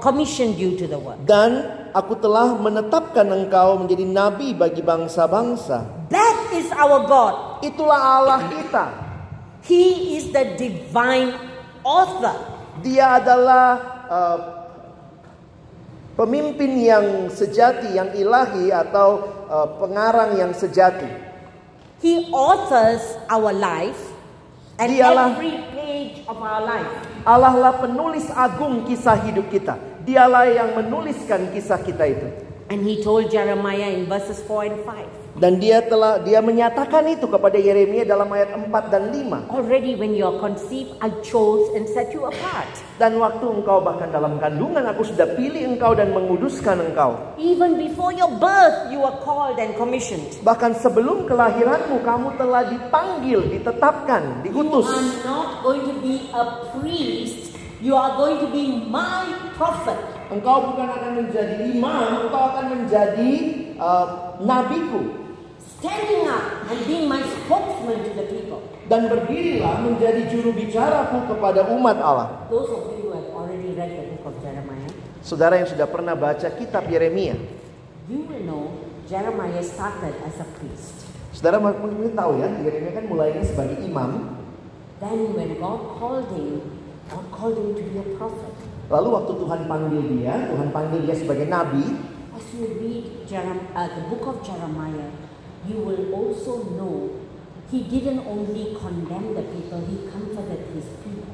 commissioned you to the work. dan aku telah menetapkan engkau menjadi nabi bagi bangsa-bangsa. That is our God. Itulah Allah kita. He is the divine author. Dia adalah uh, pemimpin yang sejati, yang ilahi atau uh, pengarang yang sejati. He authors our life and Dialah- every page of our life. Allah lah penulis agung kisah hidup kita. Dialah yang menuliskan kisah kita itu. And he told Jeremiah in verses 4 and 5. Dan dia telah dia menyatakan itu kepada Yeremia dalam ayat 4 dan 5. Already when you are conceived, I chose and set you apart. Dan waktu engkau bahkan dalam kandungan aku sudah pilih engkau dan menguduskan engkau. Even before your birth, you were called and commissioned. Bahkan sebelum kelahiranmu kamu telah dipanggil, ditetapkan, You diutus. are not going to be a priest, you are going to be my prophet. Engkau bukan akan menjadi imam, engkau akan menjadi uh, nabiku. Standing up and being my spokesman to the people. Dan berdirilah menjadi juru bicaraku kepada umat Allah. Those of you who have already read the book of Jeremiah, Saudara yang sudah pernah baca kitab Yeremia, you will know Jeremiah started as a priest. saudara mungkin tahu ya, Yeremia kan mulainya sebagai imam. Then when God called him, God called him to be a prophet. Lalu waktu Tuhan panggil dia, Tuhan panggil dia sebagai nabi. As you read Jerem- uh, the book of Jeremiah, you will also know he didn't only condemn the people, he comforted his people.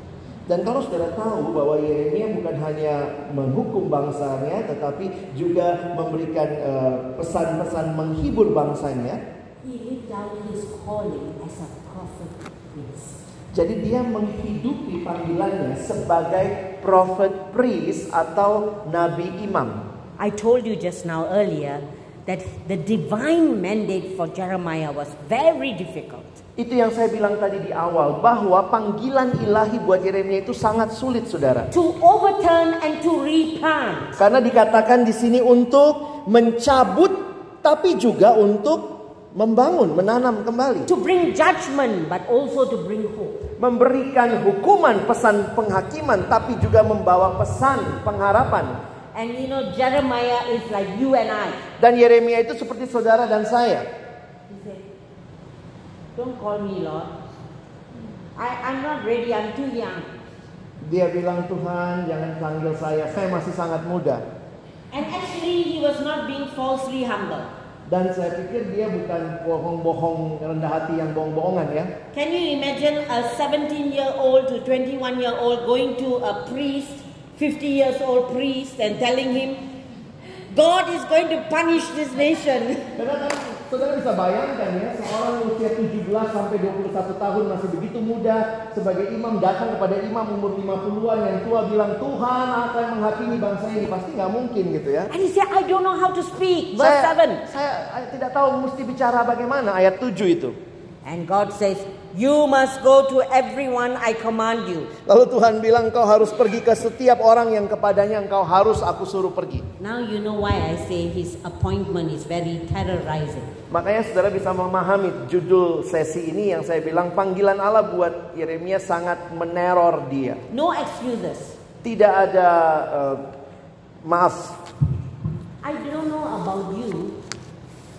Dan kalau saudara tahu bahwa Yeremia bukan hanya menghukum bangsanya, tetapi juga memberikan eh, pesan-pesan menghibur bangsanya. He lived out his calling as a prophet priest. Jadi dia menghidupi panggilannya sebagai prophet priest atau nabi imam. I told you just now earlier that the divine mandate for Jeremiah was very difficult. Itu yang saya bilang tadi di awal bahwa panggilan ilahi buat Yeremia itu sangat sulit, saudara. To overturn and to replant. Karena dikatakan di sini untuk mencabut, tapi juga untuk membangun, menanam kembali, To bring judgment, but also to bring hope. memberikan hukuman, pesan penghakiman, tapi juga membawa pesan pengharapan. And you know, Jeremiah is like you and I. Dan Yeremia itu seperti saudara dan saya. He said, Don't call me Lord. I, I'm not ready, I'm too young. Dia bilang Tuhan jangan panggil saya, saya masih sangat muda. And actually, he was not being falsely humble. Dan saya pikir dia bukan bohong-bohong rendah hati yang bohong-bohongan ya. Can you imagine a 17 year old to 21 year old going to a priest, 50 years old priest, and telling him, God is going to punish this nation? Saudara bisa bayangkan ya, seorang usia 17 sampai 21 tahun masih begitu muda sebagai imam datang kepada imam umur 50-an yang tua bilang Tuhan akan menghakimi bangsa ini pasti nggak mungkin gitu ya. And he said, I don't know how to speak. Verse Saya, 7. saya tidak tahu mesti bicara bagaimana ayat 7 itu. And God says, You must go to everyone I command you. Lalu Tuhan bilang kau harus pergi ke setiap orang yang kepadanya engkau harus aku suruh pergi. Now you know why I say his appointment is very terrorizing. Makanya saudara bisa memahami judul sesi ini yang saya bilang panggilan Allah buat Yeremia sangat meneror dia. No excuses. Tidak ada eh, maaf. I don't know about you.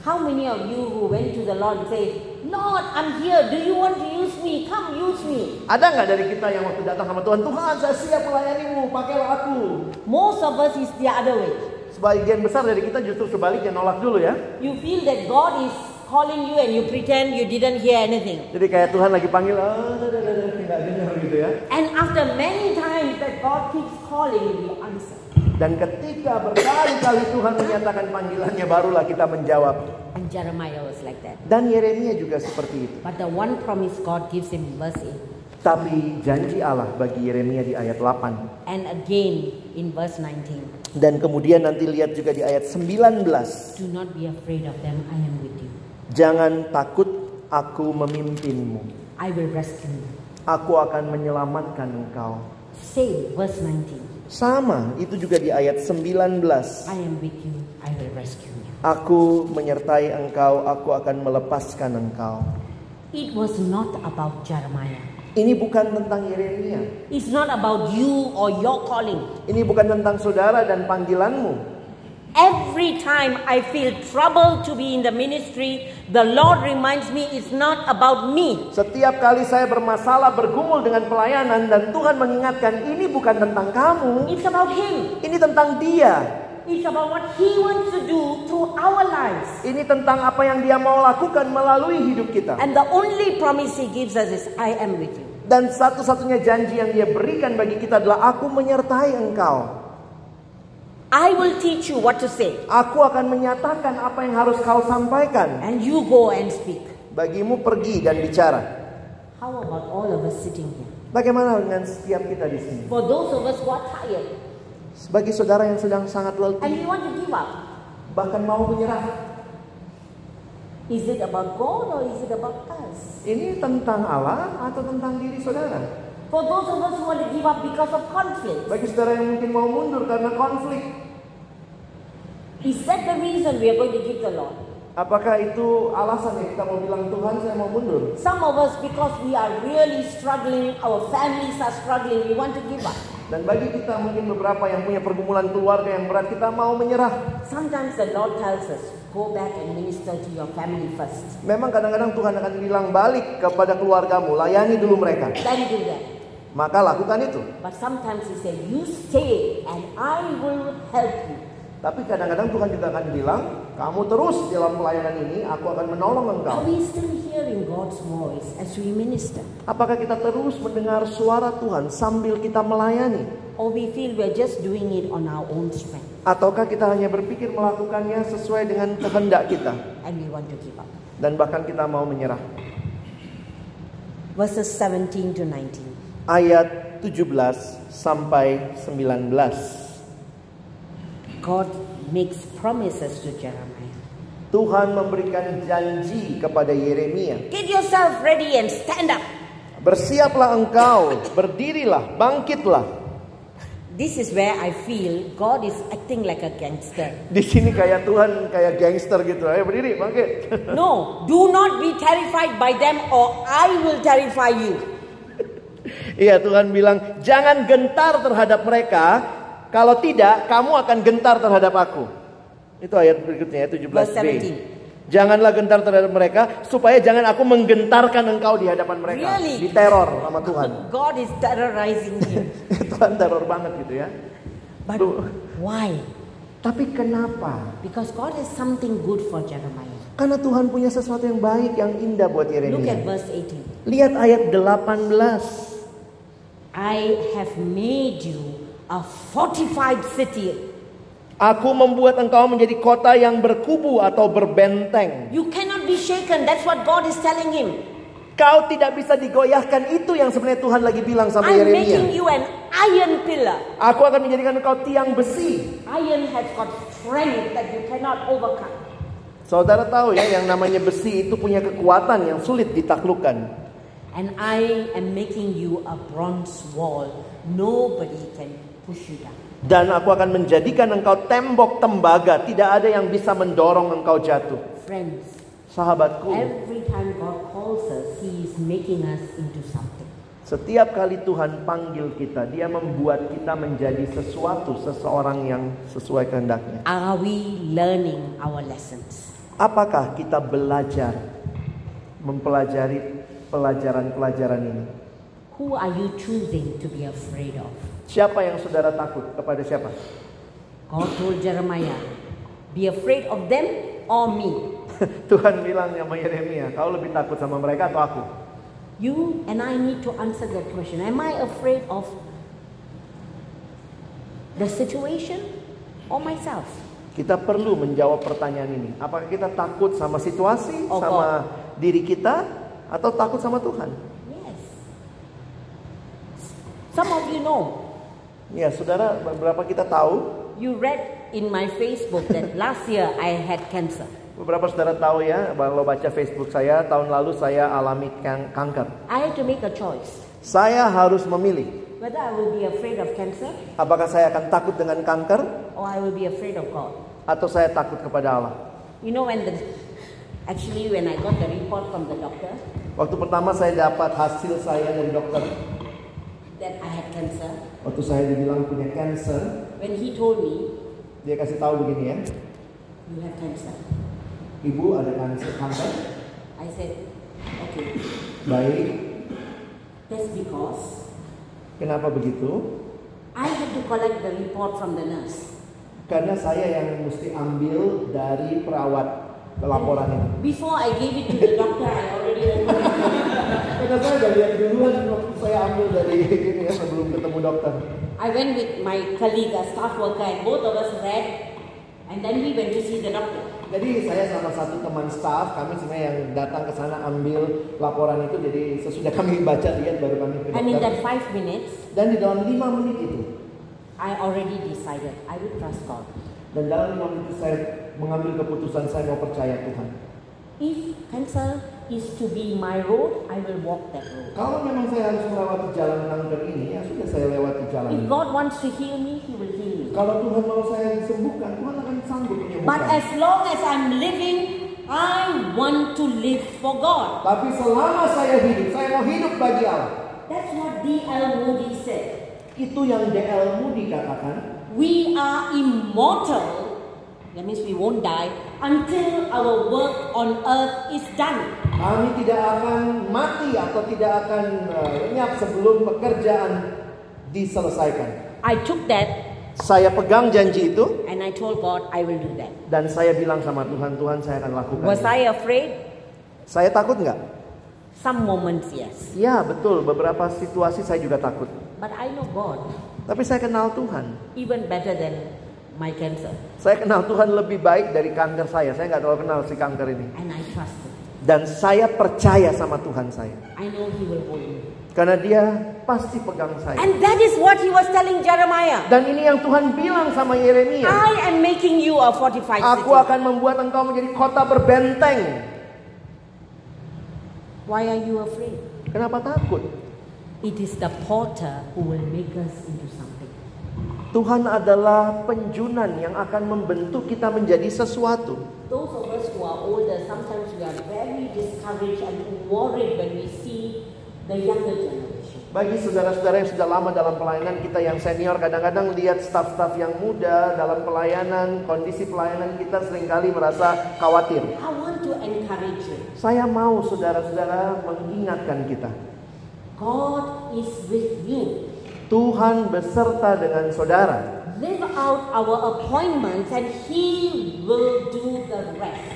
How many of you who went to the Lord say, Lord, I'm here. Do you want to use me? Come use me. Ada nggak dari kita yang waktu datang sama Tuhan, Tuhan saya siap melayanimu, pakailah aku. Most of us is the other way. Sebagian besar dari kita justru sebaliknya nolak dulu ya. You feel that God is calling you and you pretend you didn't hear anything. Jadi kayak Tuhan lagi panggil, ah, dah, nggak dengar gitu ya. And after many times that God keeps calling, we answer. Dan ketika berkali-kali Tuhan menyatakan panggilannya, barulah kita menjawab. And Jeremiah was like that. Dan Yeremia juga seperti itu. But the one promise God gives him verse 8 Tapi janji Allah bagi Yeremia di ayat 8. and again in verse 19 Dan kemudian nanti lihat juga di ayat 19. Do not be afraid of them, I am with you. Jangan takut aku memimpinmu. I will rescue you. Aku akan menyelamatkan engkau. Same, verse 19. Sama, itu juga di ayat 19. I am with you, I will rescue you. Aku menyertai engkau, aku akan melepaskan engkau. It was not about Jeremiah. Ini bukan tentang Yeremia. It's not about you or your calling. Ini bukan tentang saudara dan panggilanmu. Every time I feel trouble to be in the ministry, the Lord reminds me it's not about me. Setiap kali saya bermasalah, bergumul dengan pelayanan dan Tuhan mengingatkan ini bukan tentang kamu, It's about Him. ini tentang Dia. It's about what He wants to do through our lives. Ini tentang apa yang Dia mau lakukan melalui hidup kita. And the only promise He gives us is, I am with you. Dan satu-satunya janji yang Dia berikan bagi kita adalah aku menyertai engkau. I will teach you what to say. Aku akan menyatakan apa yang harus kau sampaikan. And you go and speak. Bagimu pergi dan bicara. How about all of us sitting here? Bagaimana dengan setiap kita di sini? For those of us who are tired Bagi saudara yang sedang sangat and letih, we want to give up, bahkan mau menyerah. is it about God or is it about us? Ini tentang Allah atau tentang diri saudara? For those of us who want to give up because of conflict, Bagi saudara yang mungkin mau mundur karena konflik, is that the reason we are going to give the Lord? apakah itu alasan yang kita mau bilang Tuhan saya mau mundur? Some of us, because we are really struggling, our families are struggling, we want to give up. Dan bagi kita mungkin beberapa yang punya pergumulan keluarga yang berat, kita mau menyerah. Sometimes the Lord tells us, go back and minister to your family first. Memang kadang-kadang Tuhan akan bilang balik kepada keluargamu, layani dulu mereka. Then do that. Maka lakukan itu. But sometimes He says, you stay and I will help you. Tapi kadang-kadang Tuhan juga akan bilang, kamu terus dalam pelayanan ini, aku akan menolong Are engkau. we still hearing God's voice as we minister? Apakah kita terus mendengar suara Tuhan sambil kita melayani? Or we feel we're just doing it on our own strength Ataukah kita hanya berpikir melakukannya sesuai dengan kehendak kita? and we want to give up? Dan bahkan kita mau menyerah. Verses 17 to 19. Ayat 17 sampai 19. God makes promises to Jeremiah. Tuhan memberikan janji kepada Yeremia. Get yourself ready and stand up. Bersiaplah engkau, berdirilah, bangkitlah. This is where I feel God is acting like a gangster. Di sini kayak Tuhan kayak gangster gitu. Ayo berdiri, bangkit. No, do not be terrified by them or I will terrify you. Iya Tuhan bilang jangan gentar terhadap mereka. Kalau tidak kamu akan gentar terhadap aku. Itu ayat berikutnya ya 17b. Verse 17. Janganlah gentar terhadap mereka supaya jangan aku menggentarkan engkau di hadapan mereka. Really? Diteror sama Tuhan. God is terrorizing him. Tuhan teror banget gitu ya. But Tuh. why? Tapi kenapa? Because God has something good for Jeremiah. Karena Tuhan punya sesuatu yang baik yang indah buat Look at Yeremia. verse 18. Lihat ayat 18. I have made you a fortified city. Aku membuat engkau menjadi kota yang berkubu atau berbenteng. You cannot be shaken. That's what God is telling him. Kau tidak bisa digoyahkan itu yang sebenarnya Tuhan lagi bilang sama I'm making Yeremia. you an iron pillar. Aku akan menjadikan engkau tiang besi. Iron has got strength that you cannot overcome. Saudara tahu ya yang namanya besi itu punya kekuatan yang sulit ditaklukkan. And I am making you a bronze wall. Nobody can. Dan aku akan menjadikan engkau tembok tembaga, tidak ada yang bisa mendorong engkau jatuh. Friends, Sahabatku, every time God calls us, He is making us into something. setiap kali Tuhan panggil kita, Dia membuat kita menjadi sesuatu, seseorang yang sesuai kehendaknya. Are we learning our lessons? Apakah kita belajar mempelajari pelajaran-pelajaran ini? Who are you choosing to be afraid of? Siapa yang saudara takut kepada siapa? God told Jeremiah, Be afraid of them or me. Tuhan bilang sama Yeremia, kau lebih takut sama mereka atau aku? You and I need to answer that question. Am I afraid of the situation or myself? Kita perlu menjawab pertanyaan ini. Apakah kita takut sama situasi, Oh, sama diri kita, atau takut sama Tuhan? Yes. Some of you know, Ya, saudara, beberapa kita tahu, you read in my Facebook that last year I had cancer. beberapa saudara tahu ya, kalau baca Facebook saya, tahun lalu saya alami kan- kanker. I had to make a choice Saya harus memilih, whether I will be afraid of cancer apakah saya akan takut dengan kanker, or I will be afraid of God. atau saya takut kepada Allah. You know when the actually when I got the report from the doctor Waktu pertama saya dapat hasil saya dari dokter, that I had cancer, waktu saya dibilang punya cancer, when he told me dia kasih tahu begini ya, you have cancer, ibu ada kanker, kanker, I said, okay, baik, that's because kenapa begitu? I had to collect the report from the nurse. Karena saya yang mesti ambil dari perawat laporan ini. Before I gave it to the doctor, I already. Karena saya udah lihat duluan waktu saya ambil dari ini ya sebelum ketemu dokter. I went with my colleague, a staff worker, and both of us read, and then we went to see the doctor. Jadi saya sama satu teman staff kami sebenarnya yang datang ke sana ambil laporan itu. Jadi sesudah kami baca lihat baru kami ke And in that five minutes, Dan di dalam lima menit itu I already decided I will trust God. dan dalam lima menit saya mengambil keputusan saya mau percaya Tuhan. If cancer is to be my road, I will walk that road. Kalau memang saya harus melewati jalan kanker ini, ya sudah saya lewati jalan If. God wants to heal me, He will heal me. Kalau Tuhan mau saya disembuhkan, Tuhan akan sanggup menyembuhkan. But as long as I'm living, I want to live for God. Tapi selama saya hidup, saya mau hidup bagi Allah. That's what D.L. Moody said. Itu yang D.L. Moody katakan. We are immortal, that means we won't die, until our work on earth is done. Kami tidak akan mati atau tidak akan eh, lenyap sebelum pekerjaan diselesaikan. I took that Saya pegang janji itu and I told God, I will do that. dan saya bilang sama Tuhan, Tuhan saya akan lakukan. Was ini." I afraid? Saya takut nggak? Some moments, yes. Ya betul, beberapa situasi saya juga takut. But I know God Tapi saya kenal Tuhan. even better than my cancer. Saya kenal Tuhan lebih baik dari kanker saya. Saya nggak terlalu kenal si kanker ini. And I trust Him. Dan saya percaya sama Tuhan saya. I know He will hold me. Karena dia pasti pegang saya. And that is what He was telling Jeremiah. Dan ini yang Tuhan bilang sama Yeremia. I am making you a fortified Aku city. akan membuat engkau menjadi kota berbenteng. Why are you afraid? Kenapa takut? It is the potter who will make us into something. Tuhan adalah penjunan yang akan membentuk kita menjadi sesuatu. Those of us who are older, sometimes we are very discouraged and worried when we see the younger generation. Bagi saudara-saudara yang sudah lama dalam pelayanan kita yang senior kadang-kadang lihat staf-staf yang muda dalam pelayanan, kondisi pelayanan kita sering kali merasa khawatir. I want to encourage you. Saya mau saudara-saudara mengingatkan kita. God is with you. Tuhan beserta dengan saudara. Live out our appointments and He will do the rest.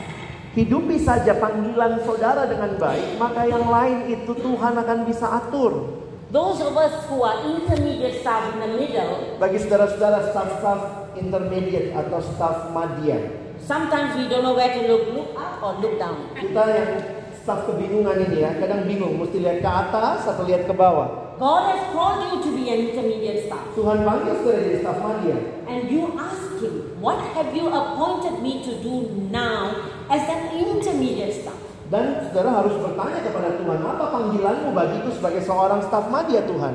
Hidupi saja panggilan saudara dengan baik, maka yang lain itu Tuhan akan bisa atur. Those of us who are intermediate staff in the middle, Bagi saudara-saudara staf-staf intermediate atau staf madya, sometimes we don't know where to look, look up or look down. kita yang staf kebingungan ini ya, kadang bingung mesti lihat ke atas atau lihat ke bawah. God has called you to be an intermediate staff. Tuhan panggil saudara jadi staf madya. And you ask Him, What have you appointed me to do now as an intermediate staff. Dan saudara harus bertanya kepada Tuhan, apa panggilanmu bagiku sebagai seorang staf media Tuhan?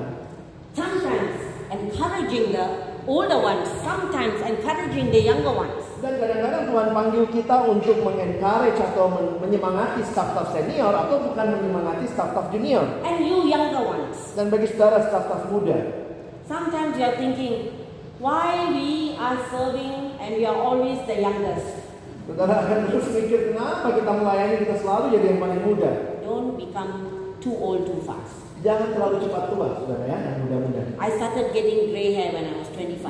Sometimes encouraging the older ones, sometimes encouraging the younger ones. Dan kadang-kadang Tuhan panggil kita untuk mengencourage atau men- menyemangati staf-staf senior atau bukan menyemangati staf-staf junior. And you younger ones. Dan bagi saudara staf-staf muda, Sometimes you are thinking, why we are serving and we are always the youngest. saudara akan terus mikir kenapa kita melayani kita selalu jadi yang paling muda. Don't become too old too fast. Jangan terlalu cepat tua, saudara ya, yang muda-muda. I started getting gray hair when I was 25.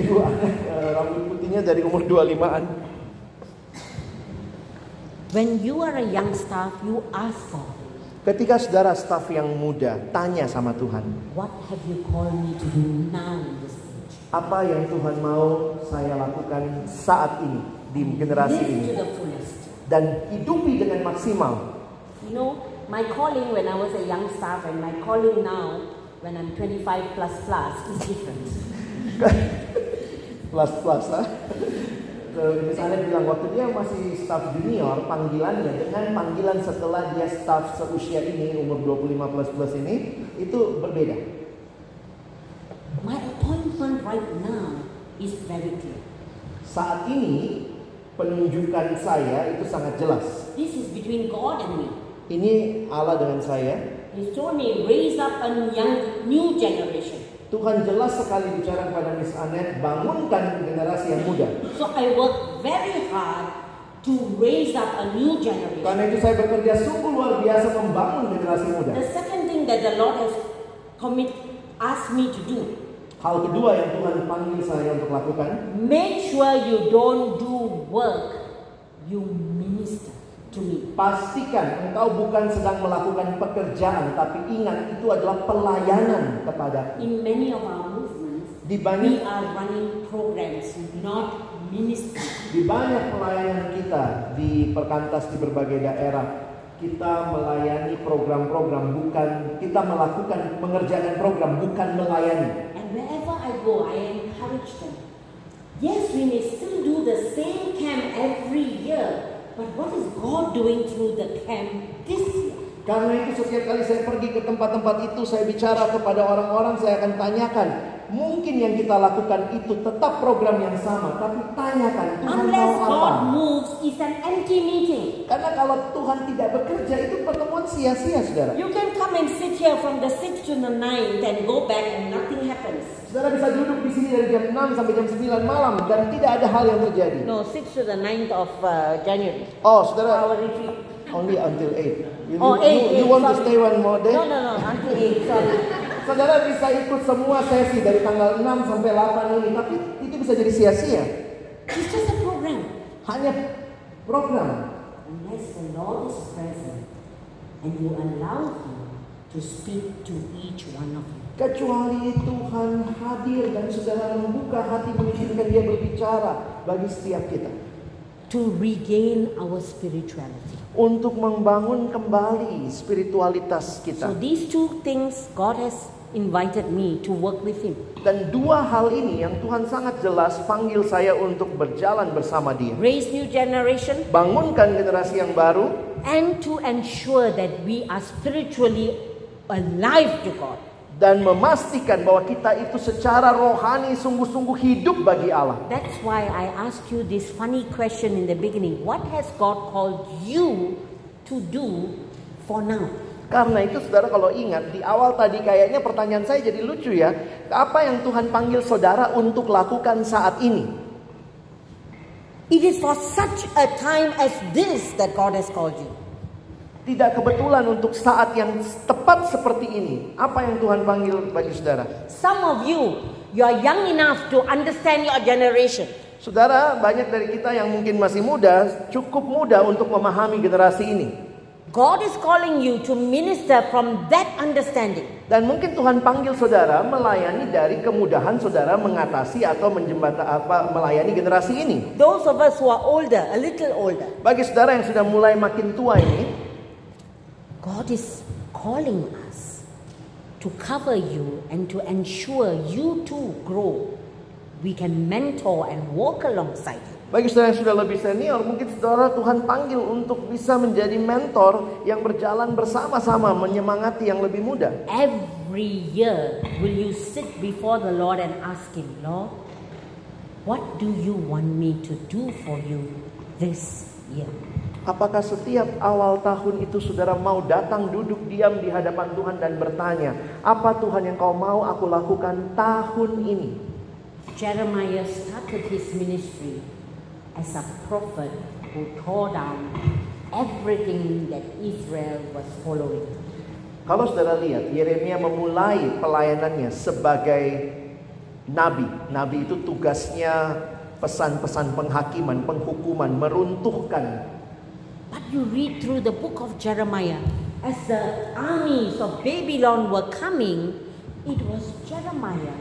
Ibu anak eh, rambut putihnya dari umur 25-an. When you are a young staff, you ask God, Ketika saudara staf yang muda tanya sama Tuhan, what have you called me to do now in this age? apa yang Tuhan mau saya lakukan saat ini di generasi Live ini to the fullest. dan hidupi dengan maksimal. You know, my calling when I was a young staff and my calling now when I'm 25 plus plus is different. Plus plus lah. Eh, Misalnya bilang waktu dia masih staff junior, panggilannya dengan panggilan setelah dia staff seusia ini umur 25 plus plus ini itu berbeda. My appointment right now is very clear. Saat ini penunjukan saya itu sangat jelas. This is between God and me. Ini Allah dengan saya. He told me, raise up a young, new generation. Tuhan jelas sekali bicara kepada Miss Annette, bangunkan generasi yang muda. So I work very hard to raise up a new generation. Karena itu saya bekerja sungguh luar biasa membangun generasi muda. The second thing that the Lord has commit asked me to do, Hal kedua yang Tuhan panggil saya untuk lakukan, make sure you don't do work, you minister to me. pastikan engkau bukan sedang melakukan pekerjaan, tapi ingat itu adalah pelayanan kepada In many of our movements, di we banyak are running programs, not ministry. di banyak pelayanan kita di perkantas di berbagai daerah kita melayani program-program bukan kita melakukan mengerjakan program bukan melayani And wherever I go, I encourage them. Yes, we may still do the same camp every year, but what is God doing through the camp this year? Karena itu setiap kali saya pergi ke tempat-tempat itu saya bicara kepada orang-orang saya akan tanyakan mungkin yang kita lakukan itu tetap program yang sama tapi tanyakan Tuhan mau Unless apa God moves, it's an empty meeting. karena kalau Tuhan tidak bekerja itu pertemuan sia-sia saudara You can come and sit here from the 6th to the 9th and go back and nothing happens. Saudara bisa duduk di sini dari jam 6 sampai jam 9 malam dan tidak ada hal yang terjadi No, 6th to the 9th of uh, January. oh saudara Our retreat. only until 8 you, Oh, you- 8, you, you 8, want to sorry. stay one more day No, no, no, until 8, sorry. saudara bisa ikut semua sesi dari tanggal 6 sampai 8 ini tapi itu bisa jadi sia-sia It's just a program. hanya program Unless the Lord is present and you allow Him to speak to each one of you. Kecuali Tuhan hadir dan saudara membuka hati mengizinkan dia berbicara bagi setiap kita. To regain our spirituality. Untuk membangun kembali spiritualitas So kita. these two things God has invited me to work with Him. Dan dua hal ini yang Tuhan sangat jelas panggil saya untuk berjalan bersama dia. Raise new generation Bangunkan generasi yang baru and to ensure that we are spiritually alive to God. Dan memastikan bahwa kita itu secara rohani sungguh-sungguh hidup bagi Allah. That's why I asked you this funny question in the beginning. What has God called you to do for now? Karena itu saudara kalau ingat di awal tadi kayaknya pertanyaan saya jadi lucu ya. Apa yang Tuhan panggil saudara untuk lakukan saat ini? It is for such a time as this that God has called you. Tidak kebetulan untuk saat yang tepat seperti ini. Apa yang Tuhan panggil bagi saudara? Some of you, you are young enough to understand your generation. Saudara, banyak dari kita yang mungkin masih muda, cukup muda untuk memahami generasi ini. God is calling you to minister from that understanding. Dan mungkin Tuhan panggil saudara melayani dari kemudahan saudara mengatasi atau menjembata apa melayani generasi ini. Those of us who are older, a little older, Bagi saudara yang sudah mulai makin tua ini, God is calling us to cover you and to ensure you too grow. We can mentor and walk alongside you. Bagi saudara yang sudah lebih senior, mungkin saudara Tuhan panggil untuk bisa menjadi mentor yang berjalan bersama-sama menyemangati yang lebih muda. Every year, will you sit before the Lord and ask Him, Lord, what do you want me to do for you this year? Apakah setiap awal tahun itu saudara mau datang duduk diam di hadapan Tuhan dan bertanya, apa Tuhan yang kau mau aku lakukan tahun ini? Jeremiah started his ministry as a prophet who tore down everything that Israel was following. Kalau saudara lihat, Yeremia memulai pelayanannya sebagai nabi. Nabi itu tugasnya pesan-pesan penghakiman, penghukuman, meruntuhkan. But you read through the book of Jeremiah, as the armies of Babylon were coming, it was Jeremiah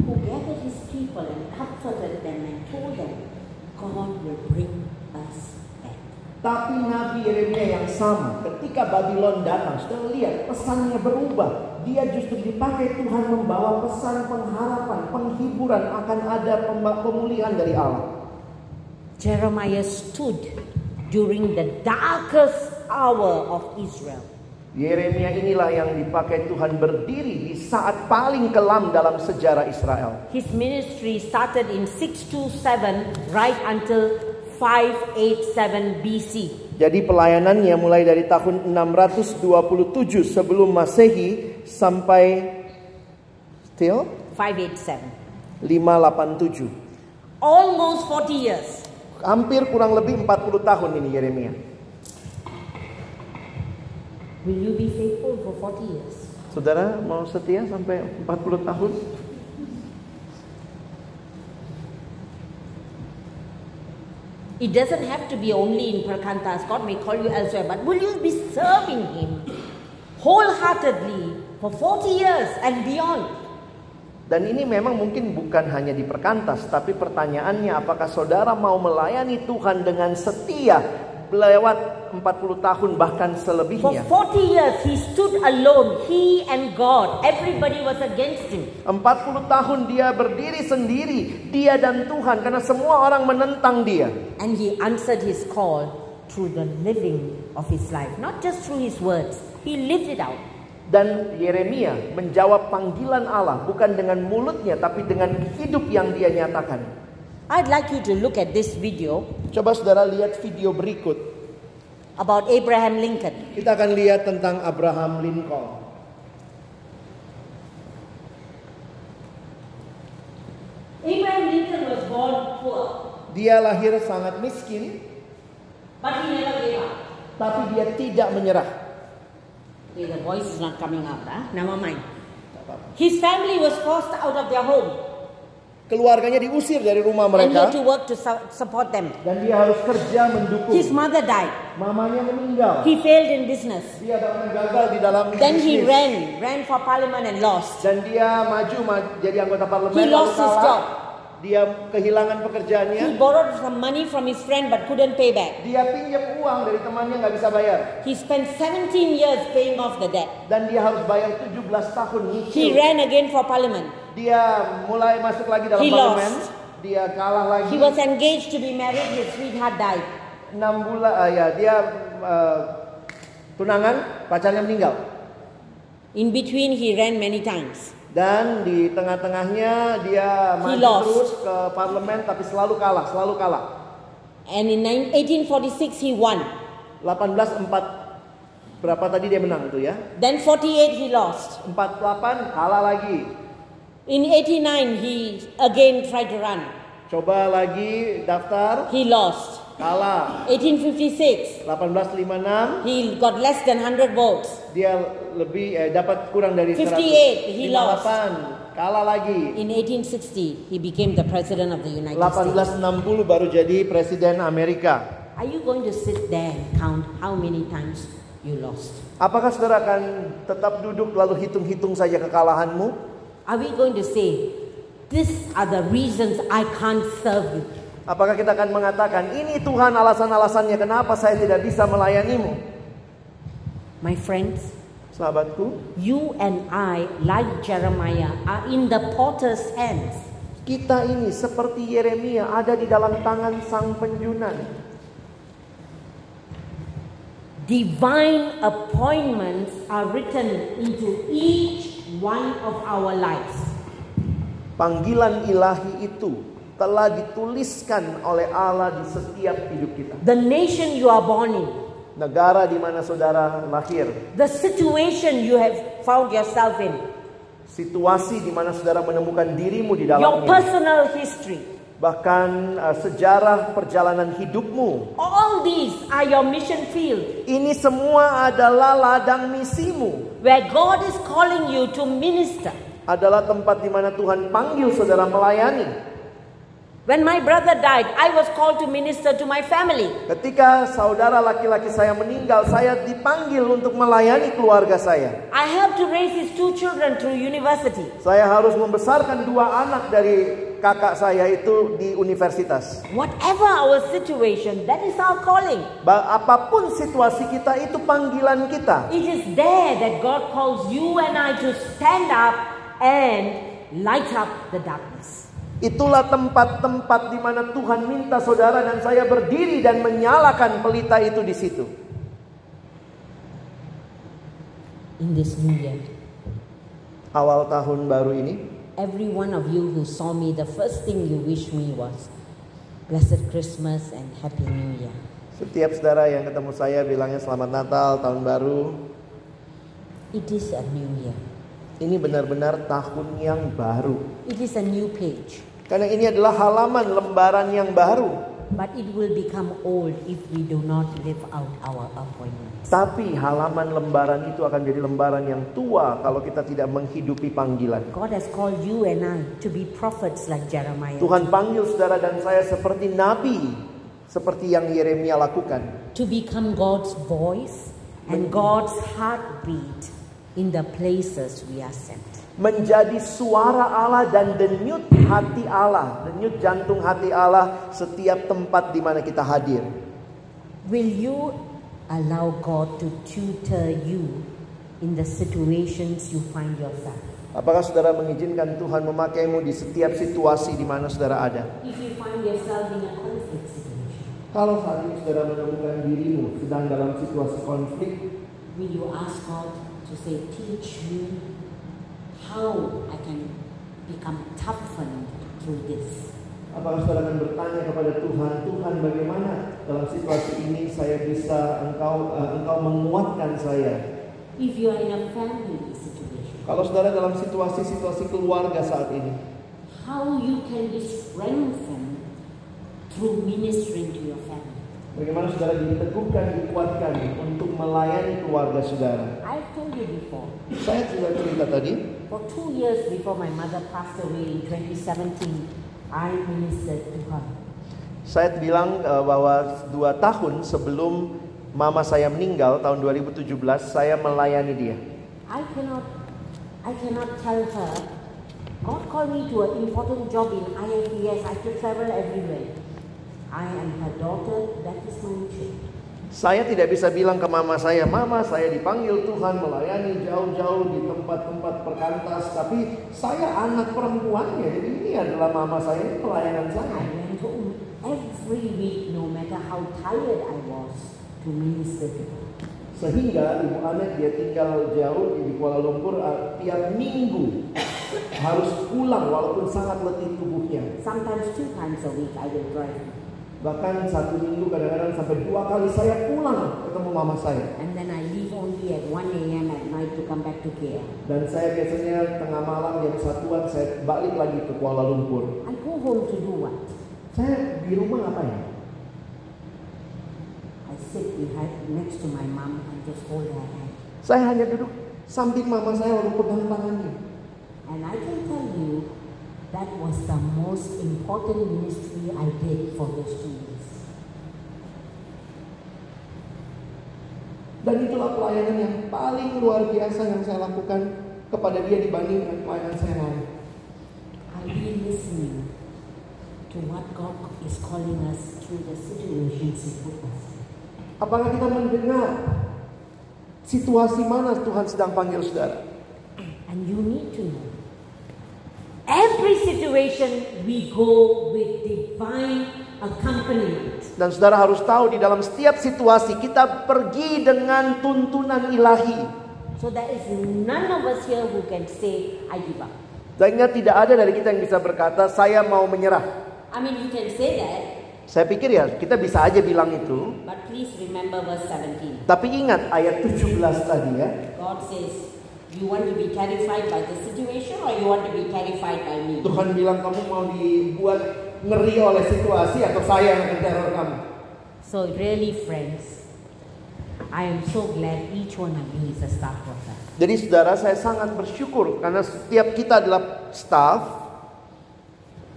who gathered his people and comforted them and told them, God will bring us back. Tapi Nabi Yeremia yang sama ketika Babylon datang, sudah lihat pesannya berubah. Dia justru dipakai Tuhan membawa pesan pengharapan, penghiburan akan ada pem- pemulihan dari Allah. Jeremiah stood during the darkest hour of Israel. Yeremia inilah yang dipakai Tuhan berdiri di saat paling kelam dalam sejarah Israel. His ministry started in 627 right until 587 BC. Jadi pelayanannya mulai dari tahun 627 sebelum Masehi sampai still 587. 587. Almost 40 years. Hampir kurang lebih 40 tahun ini Yeremia. Will you be faithful for 40 years? Saudara mau setia sampai 40 tahun? It doesn't have to be only in Perkantas. God may call you elsewhere, but will you be serving Him wholeheartedly for 40 years and beyond? Dan ini memang mungkin bukan hanya di perkantas, tapi pertanyaannya apakah saudara mau melayani Tuhan dengan setia lewat 40 tahun bahkan For selebihnya. 40 years, he stood alone, he and God. Everybody was against him. 40 tahun dia berdiri sendiri, dia dan Tuhan karena semua orang menentang dia. And he answered his call through the living of his life, not just through his words. He lived it out. Dan Yeremia menjawab panggilan Allah bukan dengan mulutnya tapi dengan hidup yang dia nyatakan. I'd like you to look at this video Coba saudara lihat video berikut. about Abraham Lincoln. Kita akan lihat tentang Abraham Lincoln. Abraham Lincoln was born poor, Dia lahir sangat miskin, but he never gave up. tapi dia tidak menyerah. Okay, the voice is not coming out, huh? Never mind. His family was forced out of their home Keluarganya diusir dari rumah and he had mereka to work to su- support them. dan dia harus kerja mendukung. His mother died. Mamanya meninggal. He failed in business. Dia bahkan gagal di dalam Then he bisnis. ran, ran for parliament and lost. dan dia maju ma- jadi anggota parlemen He lost his job. Dia kehilangan He pekerjaannya. borrowed some money from his friend but couldn't pay back. Dia pinjam uang dari temannya nggak bisa bayar He spent 17 years paying off the debt. dan dia harus bayar 17 tahun He nyicil. ran again for parliament. Dia mulai masuk lagi dalam He parlemen. lost. Dia kalah lagi. He was engaged to be married, his sweetheart died. 6 bulan ah, ya dia eh, tunangan, pacarnya meninggal. In between, he ran many times. Dan di tengah-tengahnya dia maju terus ke parlemen tapi selalu kalah, selalu kalah. And in nine- 1846, he won. 18 berapa tadi dia menang tuh ya? Then 48, he lost. 48 kalah lagi. In 89, he again tried to run. Coba lagi daftar, He lost. Kalah. 1856, 1856 he got less than 100 votes. dia lebih eh, dapat kurang dari 58, 100. he lost. 58 kalah lagi. In 1860, he became the president of the United States. 1860 baru jadi presiden Amerika. Are you going to sit there and count how many times you lost? Apakah saudara akan tetap duduk lalu hitung-hitung saja kekalahanmu? Are we going to say, these are the reasons I can't serve you? Apakah kita akan mengatakan, ini Tuhan alasan-alasannya kenapa saya tidak bisa melayanimu? My friends, Sahabatku, you and I, like Jeremiah, are in the potter's hands. Kita ini seperti Yeremia ada di dalam tangan sang penjunan. Divine appointments are written into each one of our lives. Panggilan ilahi itu telah dituliskan oleh Allah di setiap hidup kita. The nation you are born in, Negara di mana saudara lahir, the situation you have found yourself in, situasi di mana saudara menemukan dirimu di your dalamnya, personal history. bahkan uh, sejarah perjalanan hidupmu. All these are your mission field Ini semua adalah ladang misimu. where God is calling you to minister. Adalah tempat di mana Tuhan panggil saudara melayani. When my brother died, I was called to minister to my family. Ketika saudara laki-laki saya meninggal, saya dipanggil untuk melayani keluarga saya. I have to raise his two children through university. Saya harus membesarkan dua anak dari kakak saya itu di universitas. Whatever our situation, that is our calling. Ba- apa pun situasi kita itu panggilan kita. It is there that God calls you and I to stand up and light up the darkness. Itulah tempat-tempat di mana Tuhan minta saudara dan saya berdiri dan menyalakan pelita itu di situ. In this new year, Awal tahun baru ini, every one of you who saw me, the first thing you wish me was Blessed Christmas and Happy New Year. setiap saudara yang ketemu saya bilangnya selamat Natal, tahun baru. It is a new year. Ini benar-benar tahun yang baru. It is a new page. Karena ini adalah halaman lembaran yang baru. But it will become old if we do not live out our appointments. Tapi halaman lembaran itu akan jadi lembaran yang tua kalau kita tidak menghidupi panggilan. God has called you and I to be prophets like Jeremiah. Tuhan panggil saudara dan saya seperti nabi, seperti yang Yeremia lakukan. to become God's voice and God's heartbeat in the places we are sent. Menjadi suara Allah dan denyut hati Allah, denyut jantung hati Allah setiap tempat di mana kita hadir. Will you allow God to tutor you in the situations you find yourself? Apakah saudara mengizinkan Tuhan memakaimu di setiap situasi di mana saudara ada? If you find yourself in a conflict situation, Kalau saat ini saudara menemukan dirimu sedang dalam situasi konflik, will you ask God to say, Teach me how I can become toughened through this? apakah saudara akan bertanya kepada Tuhan, Tuhan bagaimana dalam situasi ini saya bisa engkau eh, engkau menguatkan saya? If you are in a family situation, Kalau saudara dalam situasi-situasi keluarga saat ini, how you can be strengthened through ministering to your. Bagaimana saudara diteguhkan, dikuatkan untuk melayani keluarga saudara? I've told you before, Saya sudah cerita tadi, for two years before my mother passed away in 2017, I ministered to her. saya bilang eh, bahwa dua tahun sebelum mama saya meninggal tahun 2017, saya melayani dia. I cannot, I cannot tell her, God called me to an important job in IFES, I have to travel everywhere. I am her daughter, that is my mission. Saya tidak bisa bilang ke mama saya, mama saya dipanggil Tuhan melayani jauh-jauh di tempat-tempat perkantas, tapi saya anak perempuannya, jadi ini adalah mama saya, pelayanan saya. I went home every week, no matter how tired I was, to minister to her. Sehingga ibu Anet dia tinggal jauh di Kuala Lumpur, uh, tiap minggu harus pulang walaupun sangat letih tubuhnya. Sometimes two times a week I will drive. Bahkan satu minggu kadang-kadang sampai dua kali saya pulang ketemu mama saya. And then I leave only at 1 a.m. at night to come back to KL. Dan saya biasanya tengah malam jam satuan saya balik lagi ke Kuala Lumpur. I go home to do what? Saya di rumah ngapain? I sit behind next to my mom and just hold her hand. Saya hanya duduk samping mama saya lalu pegang tangannya. And I can tell you that was the most important ministry I did for two years. Dan itulah pelayanan yang paling luar biasa yang saya lakukan kepada dia dibanding dengan pelayanan saya lain. Are we listening to what God is calling us through the situations He put us? Apakah kita mendengar situasi mana Tuhan sedang panggil saudara? And you need to know every situation we go with divine accompaniment. Dan saudara harus tahu di dalam setiap situasi kita pergi dengan tuntunan ilahi. So there is none of us here who can say, I give up. Sehingga tidak ada dari kita yang bisa berkata, saya mau menyerah. I mean, you can say that, Saya pikir ya kita bisa aja bilang itu. but please remember verse 17. Tapi ingat ayat 17 tadi ya. God says, you want to be terrified by the situation or you want to be terrified by me? Tuhan bilang kamu mau dibuat ngeri oleh situasi atau saya yang akan teror kamu. So really, friends, I am so glad each one of you is a staff worker. Jadi saudara saya sangat bersyukur karena setiap kita adalah staff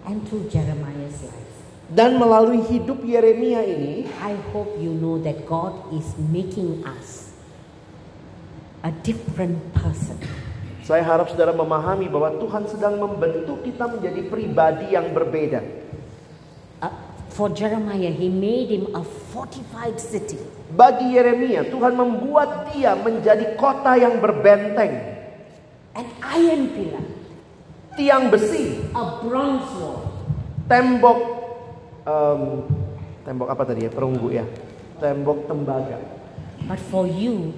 And through Jeremiah's life, dan melalui hidup Yeremia ini I hope you know that God is making us a different person. saya harap saudara memahami bahwa Tuhan sedang membentuk kita menjadi pribadi yang berbeda. Uh, for Jeremiah, he made him a fortified city, Bagi Yeremia, Tuhan membuat dia menjadi kota yang berbenteng, an iron pillar, tiang besi, a bronze wall, tembok em, tembok apa tadi ya? Perunggu ya. Tembok tembaga. But for you,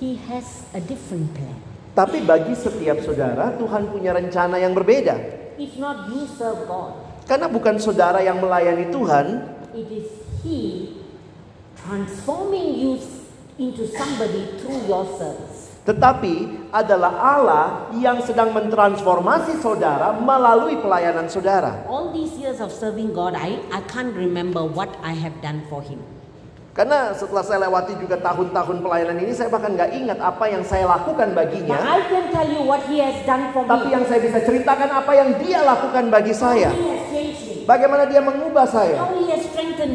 he has a different plan. Tapi bagi setiap saudara, Tuhan punya rencana yang berbeda. It's not you serve God, Karena bukan saudara yang melayani Tuhan, it is he transforming you into somebody through your service. tetapi adalah Allah yang sedang mentransformasi saudara melalui pelayanan saudara. All these years of serving God, I, I can't remember what I have done for him. Karena setelah saya lewati juga tahun-tahun pelayanan ini, saya bahkan nggak ingat apa yang saya lakukan But baginya. I can tell you what he has done for Tapi me. yang saya bisa ceritakan apa yang dia lakukan bagi saya. Bagaimana dia mengubah saya.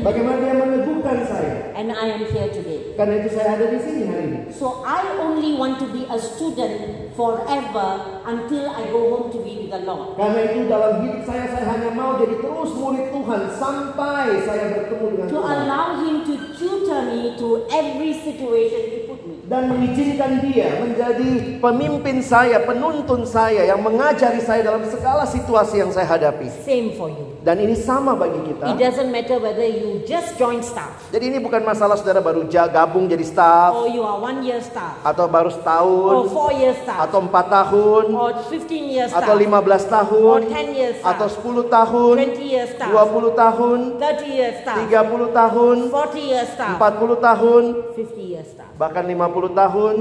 Bagaimana dia meneguhkan saya? And I am here today. Karena itu saya ada di sini hari ini. So I only want to be a student forever until I go home to be with the Lord. Karena itu dalam hidup saya saya hanya mau jadi terus murid Tuhan sampai saya bertemu dengan To Tuhan allow him to tutor me to every situation he put me. dan mengizinkan dia Menjadi pemimpin saya, penuntun saya yang mengajari saya dalam segala situasi yang saya hadapi. Same for you. Dan ini sama bagi It kita. doesn't matter whether you just join staff. Jadi ini bukan masalah saudara baru gabung jadi staff. Or you are one year staff. Atau baru or setahun four year staff. Atau empat tahun. Or 15 year atau staff 15 tahun. Or 10 year staff. Atau 10 tahun, 20 year staff. 20 tahun, 30 year staff. 30 tahun, 40 year staff. 40 tahun, 50 year staff. bahkan 50 tahun.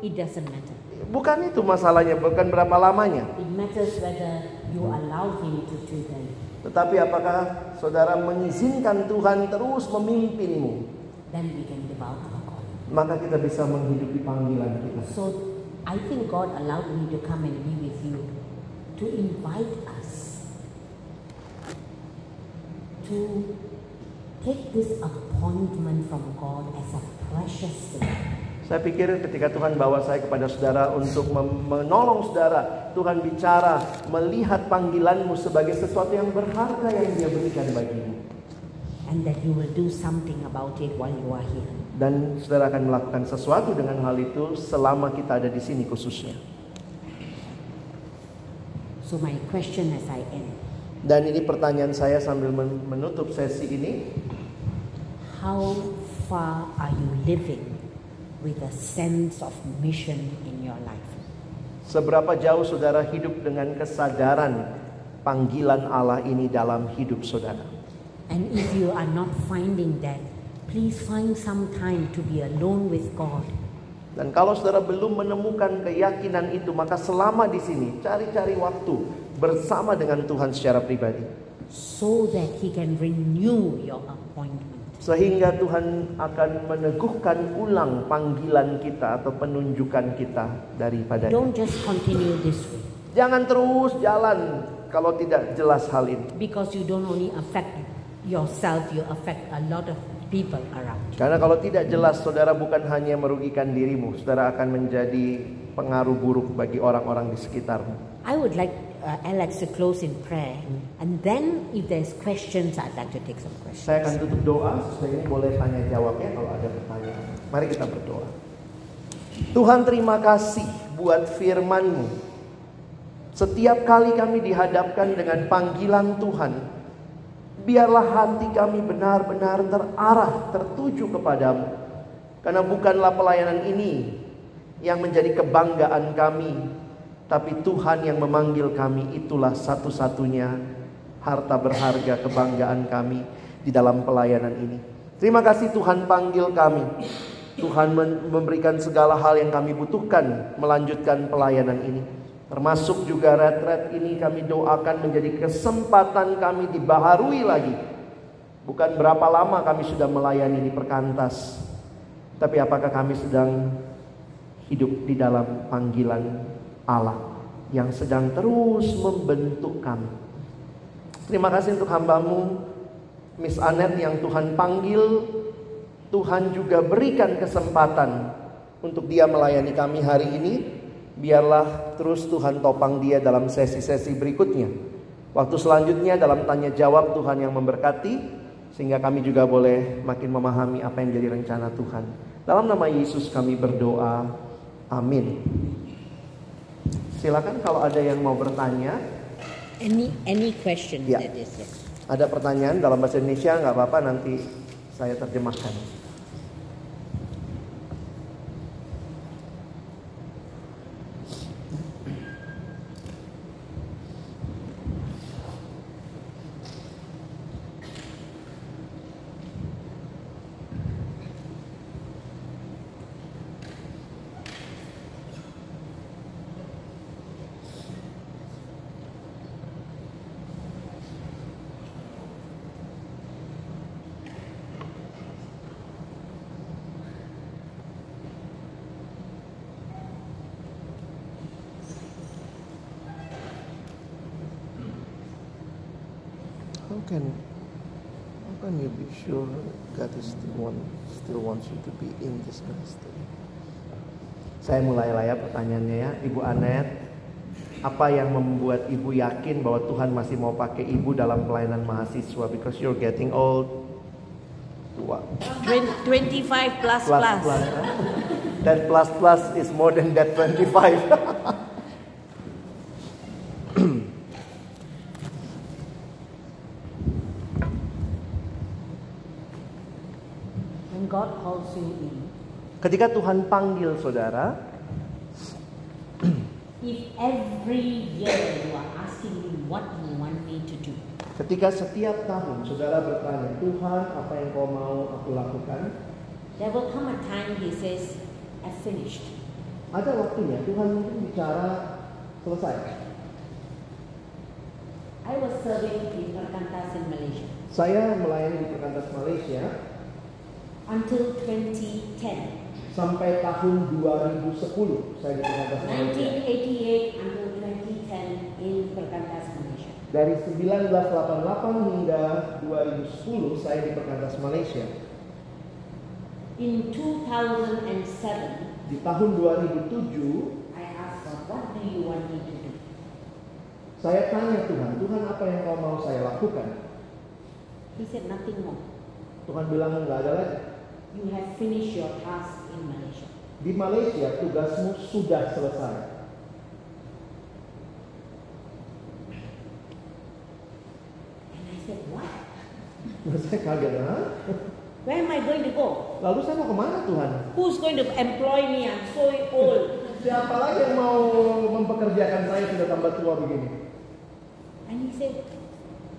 It doesn't matter. Bukan itu masalahnya, bukan berapa lamanya. It matters whether you allow him to tutor you. Tetapi apakah saudara mengizinkan Tuhan terus memimpinmu? Maka kita bisa menghidupi panggilan kita. So I think God allowed me to come and be with you to invite us to take this appointment from God as a precious thing. Saya pikir ketika Tuhan bawa saya kepada saudara untuk menolong saudara, Tuhan bicara melihat panggilanmu sebagai sesuatu yang berharga yang Dia berikan bagimu. And that you will do something about it while you are here. Dan saudara akan melakukan sesuatu dengan hal itu selama kita ada di sini khususnya. So my question as I end, Dan ini pertanyaan saya sambil men- menutup sesi ini. how far are you living with a sense of mission in? Seberapa jauh saudara hidup dengan kesadaran panggilan Allah ini dalam hidup saudara. And if you are not finding that, please find some time to be alone with God. Dan kalau saudara belum menemukan keyakinan itu, maka selama di sini cari-cari waktu bersama dengan Tuhan secara pribadi. so that He can renew your appointment. Sehingga Tuhan akan meneguhkan ulang panggilan kita atau penunjukan kita daripada Don't just continue this way Jangan terus jalan kalau tidak jelas hal ini. because you don't only affect yourself, you affect a lot of people around you. Karena kalau tidak jelas saudara bukan hanya merugikan dirimu, saudara akan menjadi pengaruh buruk bagi orang-orang di sekitarmu. I would like uh, Alex to close in prayer, and then if there's questions, I'd like to take some questions. Saya akan tutup doa supaya ini boleh tanya jawab ya kalau ada pertanyaan. Mari kita berdoa. Tuhan terima kasih buat firman-Mu. Setiap kali kami dihadapkan dengan panggilan Tuhan, biarlah hati kami benar-benar terarah, tertuju kepadamu. Karena bukanlah pelayanan ini yang menjadi kebanggaan kami, tapi Tuhan yang memanggil kami itulah satu-satunya harta berharga kebanggaan kami di dalam pelayanan ini. Terima kasih Tuhan panggil kami. Tuhan memberikan segala hal yang kami butuhkan melanjutkan pelayanan ini. Termasuk juga retret ini kami doakan menjadi kesempatan kami dibaharui lagi. Bukan berapa lama kami sudah melayani di perkantas. Tapi apakah kami sedang hidup di dalam panggilan Allah yang sedang terus membentuk kami. Terima kasih untuk hambamu Miss Anet yang Tuhan panggil Tuhan juga berikan kesempatan untuk dia melayani kami hari ini biarlah terus Tuhan topang dia dalam sesi-sesi berikutnya. Waktu selanjutnya dalam tanya jawab Tuhan yang memberkati sehingga kami juga boleh makin memahami apa yang jadi rencana Tuhan. Dalam nama Yesus kami berdoa. Amin. Silakan kalau ada yang mau bertanya. Any any question Ya. that is yes. Ada pertanyaan dalam bahasa Indonesia nggak apa-apa nanti saya terjemahkan. How can how can you be sure God is still want still wants you to be in this ministry? Saya mulai lah ya pertanyaannya ya, Ibu Anet. Apa yang membuat Ibu yakin bahwa Tuhan masih mau pakai Ibu dalam pelayanan mahasiswa? Because you're getting old. Tua. Twen- 25 plus Plus plus. plus. That plus plus is more than that 25. God calls you in, Ketika Tuhan panggil saudara, if every year you are asking me what you want me to do, ketika setiap tahun saudara bertanya, Tuhan apa yang kau mau aku lakukan? there will come a time He says, "I finished." Ada waktunya Tuhan mungkin bicara selesai. I was serving in Perkantas in Malaysia Saya melayani di Perkantas Malaysia until 2010. sampai tahun 2010 saya di Perkantas Malaysia. 1988 until 2010 in Perkantas Malaysia. Dari 1988 hingga 2010 saya di Perkantas Malaysia. In 2007, Di tahun 2007 I asked God, "What do you want me to do?" saya tanya Tuhan, Tuhan apa yang kau mau saya lakukan? He said, "Nothing more. Tuhan bilang nggak ada lagi. You have finished your task in Malaysia." Di Malaysia tugasmu sudah selesai. And I said, "What? saya kaget, "Hah? Where am I going to go? Lalu saya mau ke mana Tuhan? Who's going to employ me? I'm so old." Siapa lagi yang mau mempekerjakan saya sudah tambah tua begini? And he said,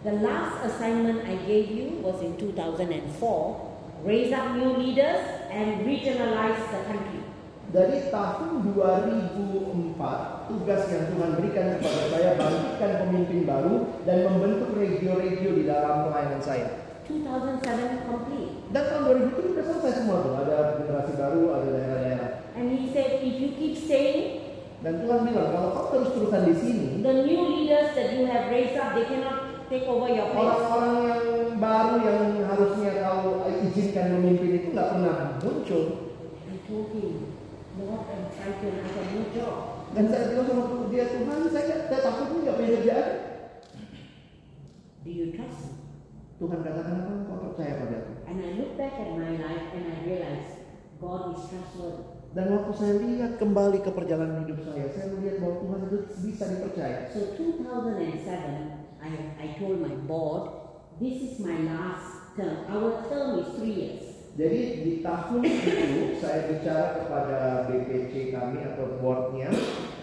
The last assignment I gave you was in 2004 raise up new leaders and regionalize the country. Dari tahun 2004, tugas yang Tuhan berikan kepada saya bangkitkan pemimpin baru dan membentuk regio-regio di dalam pelayanan saya. 2007 complete. Dan tahun 2007 sudah selesai semua tuh, ada generasi baru, ada daerah-daerah. And he said, If you keep staying, Dan Tuhan bilang kalau kau terus-terusan di sini, the new leaders that you have raised up, they cannot take over your place. orang-orang yang baru yang harusnya kau izinkan memimpin itu nggak pernah muncul. Dan saya bilang sama dia Tuhan, saya, saya takut nggak punya kerjaan. Do you trust? Tuhan katakan apa? Kau percaya padaku. And I look back at my life and I realize God is trustworthy. Dan waktu saya lihat kembali ke perjalanan hidup saya, saya melihat bahwa Tuhan itu bisa dipercaya. So 2007, I, I told my board, this is my last term. Our term is three years. Jadi di tahun itu saya bicara kepada BPC kami atau boardnya,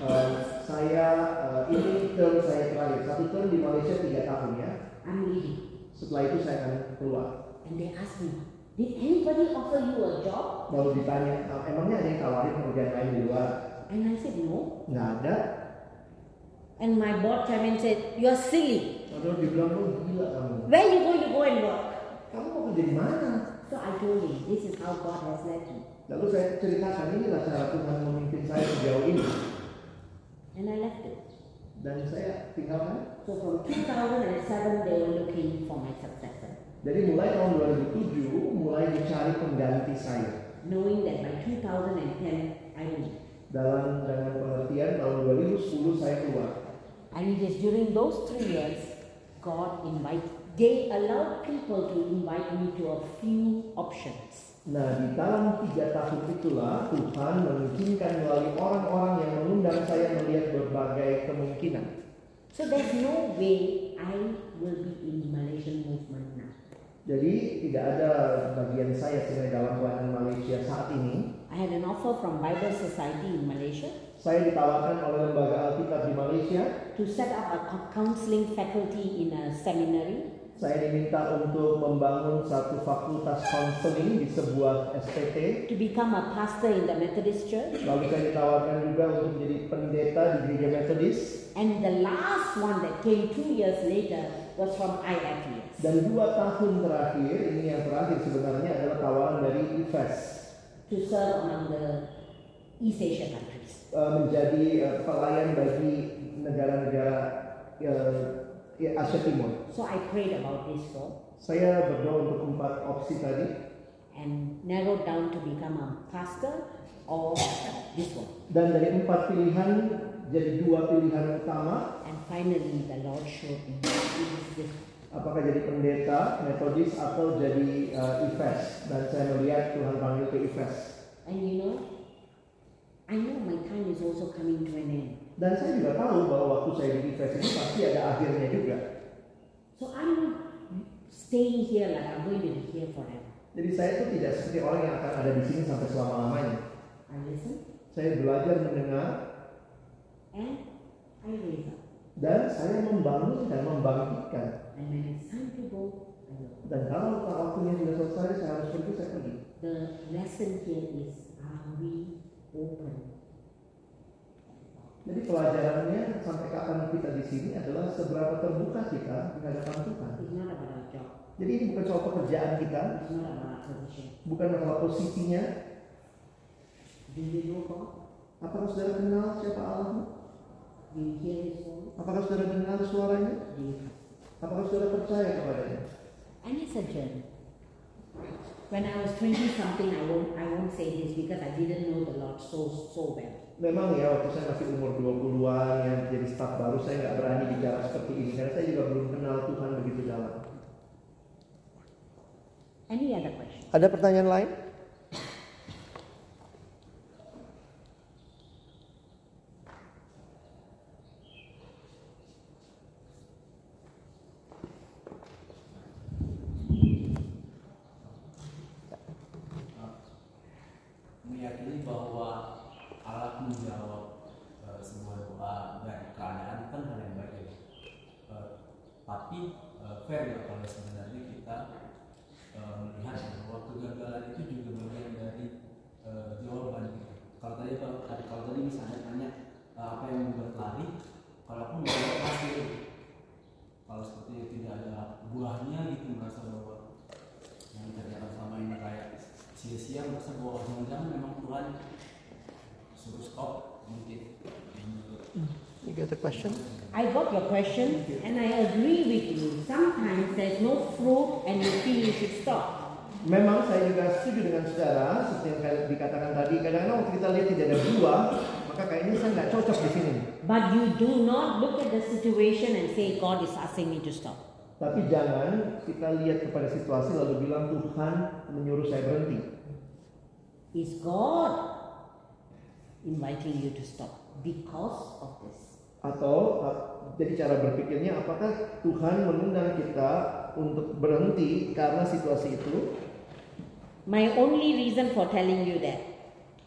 eh, saya eh, ini term saya terakhir. Satu term di Malaysia tiga tahun ya. I'm leaving. Setelah itu saya akan keluar. And they asked me, did anybody offer you a job? Lalu ditanya, "Ah, emangnya ada yang tawarin pekerjaan lain di luar? And I said, no. Nggak ada. And my board chairman said, you're silly. Lalu dibilang, lu gila kamu. Where you go, you go and work. Kamu mau kerja di mana? So I told him, this is how God has led me. Lalu saya ceritakan inilah cara Tuhan memimpin saya sejauh ini. And I left it. Dan saya tinggalkan. So from 2007, they were looking for my successor. Jadi mulai tahun 2007, mulai dicari pengganti saya. Knowing that by 2010, I leave. Dalam dengan pengertian tahun 2010 saya keluar. And it is during those three years, God invite, they allowed people to invite me to a few options. Nah di dalam tiga tahun itulah Tuhan mengizinkan melalui orang-orang yang mengundang saya melihat berbagai kemungkinan. So there's no way I will be in Malaysian movement now. Jadi tidak ada bagian saya sebenarnya dalam pelayanan Malaysia saat ini. I had an offer from Bible Society in Malaysia Saya ditawarkan oleh lembaga Alkitab di Malaysia. to set up a co- counseling faculty in a seminary. Saya diminta untuk membangun satu fakultas konseling di sebuah SPT. to become a pastor in the Methodist Church. Lalu saya ditawarkan juga untuk menjadi pendeta di gereja Metodis. And the last one that came two years later was from IFES. Dan dua tahun terakhir, ini yang terakhir sebenarnya adalah tawaran dari IFES to serve among the East Asia countries. eh, menjadi eh, pelayan bagi negara-negara eh, ya, Asia Timur. So I prayed about this four Saya berdoa untuk empat opsi tadi and narrowed down to become a pastor or this one. dan dari empat pilihan jadi dua pilihan utama And finally the Lord showed me this. apakah jadi pendeta metodis atau jadi eh, IFES dan saya melihat Tuhan panggil ke IFES And you know, I know my time is also coming to an end. Dan saya juga tahu bahwa waktu saya di IFES ini pasti ada akhirnya juga So I'm not staying here like I'm going to be here forever. jadi saya itu tidak seperti orang yang akan ada di sini sampai selama-lamanya I listen saya belajar mendengar and I raise up. dan saya membangun dan membangkitkan And when it's time to go, I will. dan kalau waktunya sudah selesai saya harus pergi saya pergi The lesson here is are we open? Jadi pelajarannya sampai kapan kita di sini adalah seberapa terbuka kita di hadapan Tuhan jadi ini bukan soal pekerjaan kita. Bukan masalah posisinya. Apakah saudara kenal siapa Allah? Apakah saudara dengar suaranya? Apakah saudara percaya kepadanya? And it's a journey. When I was 20 something, I won't, I won't say this because I didn't know the Lord so, so well. Memang ya waktu saya masih umur 20-an yang jadi staf baru saya nggak berani bicara seperti ini karena saya juga belum kenal Tuhan begitu dalam. Any other question? Ada pertanyaan lain? meyakini bahwa Allah menjawab eh, sebuah doa dan keadaan kan hal yang baik ya. Eh, tapi eh, fair ya kalau sebenarnya kita eh, melihat bahwa kegagalan itu juga bagian dari eh, jawaban kita. Kalau tadi kalau tadi kalau tadi misalnya tanya eh, apa yang membuat lari, kalau aku menjawab hasil. Kalau seperti tidak ada buahnya gitu merasa bahwa yang dikerjakan selama ini kayak sia-sia merasa bahwa jangan-jangan memang Tuhan suruh stop mungkin You get the question? I got your question and I agree with you. Sometimes there's no fruit and you feel you should stop. Memang saya juga setuju dengan saudara seperti yang dikatakan tadi. Kadang-kadang waktu kita lihat tidak ada buah, maka kayaknya saya nggak cocok di sini. But you do not look at the situation and say, God is asking me to stop. Tapi jangan kita lihat kepada situasi lalu bilang Tuhan menyuruh saya berhenti. Is God inviting you to stop because of this. Atau jadi cara berpikirnya apakah Tuhan mengundang kita untuk berhenti karena situasi itu? My only reason for telling you that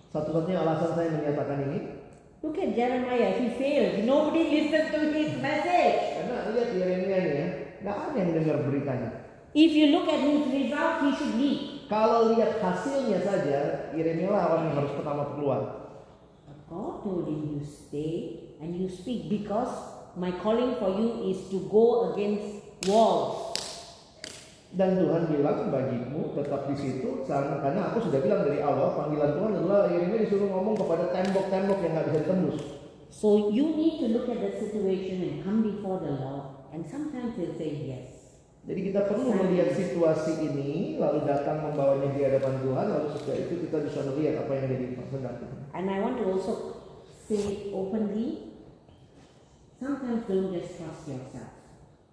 Satu-satunya alasan saya menyatakan ini look at Jeremiah, he failed. Nobody listened to his message. karena lihat Yeremia ini ya, nggak ada yang dengar beritanya. If you look at his result, he should leave. Kalau lihat hasilnya saja, Yeremia lah orang yang harus pertama keluar. God told him, You stay and you speak because my calling for you is to go against walls. Dan Tuhan bilang bagimu tetap di situ karena karena aku sudah bilang dari awal panggilan Tuhan adalah Yeremia disuruh ngomong kepada tembok-tembok yang nggak bisa ditembus. So you need to look at the situation and come before the Lord. And sometimes he'll say yes. Jadi kita perlu melihat situasi ini lalu datang membawanya di hadapan Tuhan lalu setelah itu kita bisa melihat apa yang jadi kehendak Tuhan. And I want to also say openly, sometimes don't just trust yourself.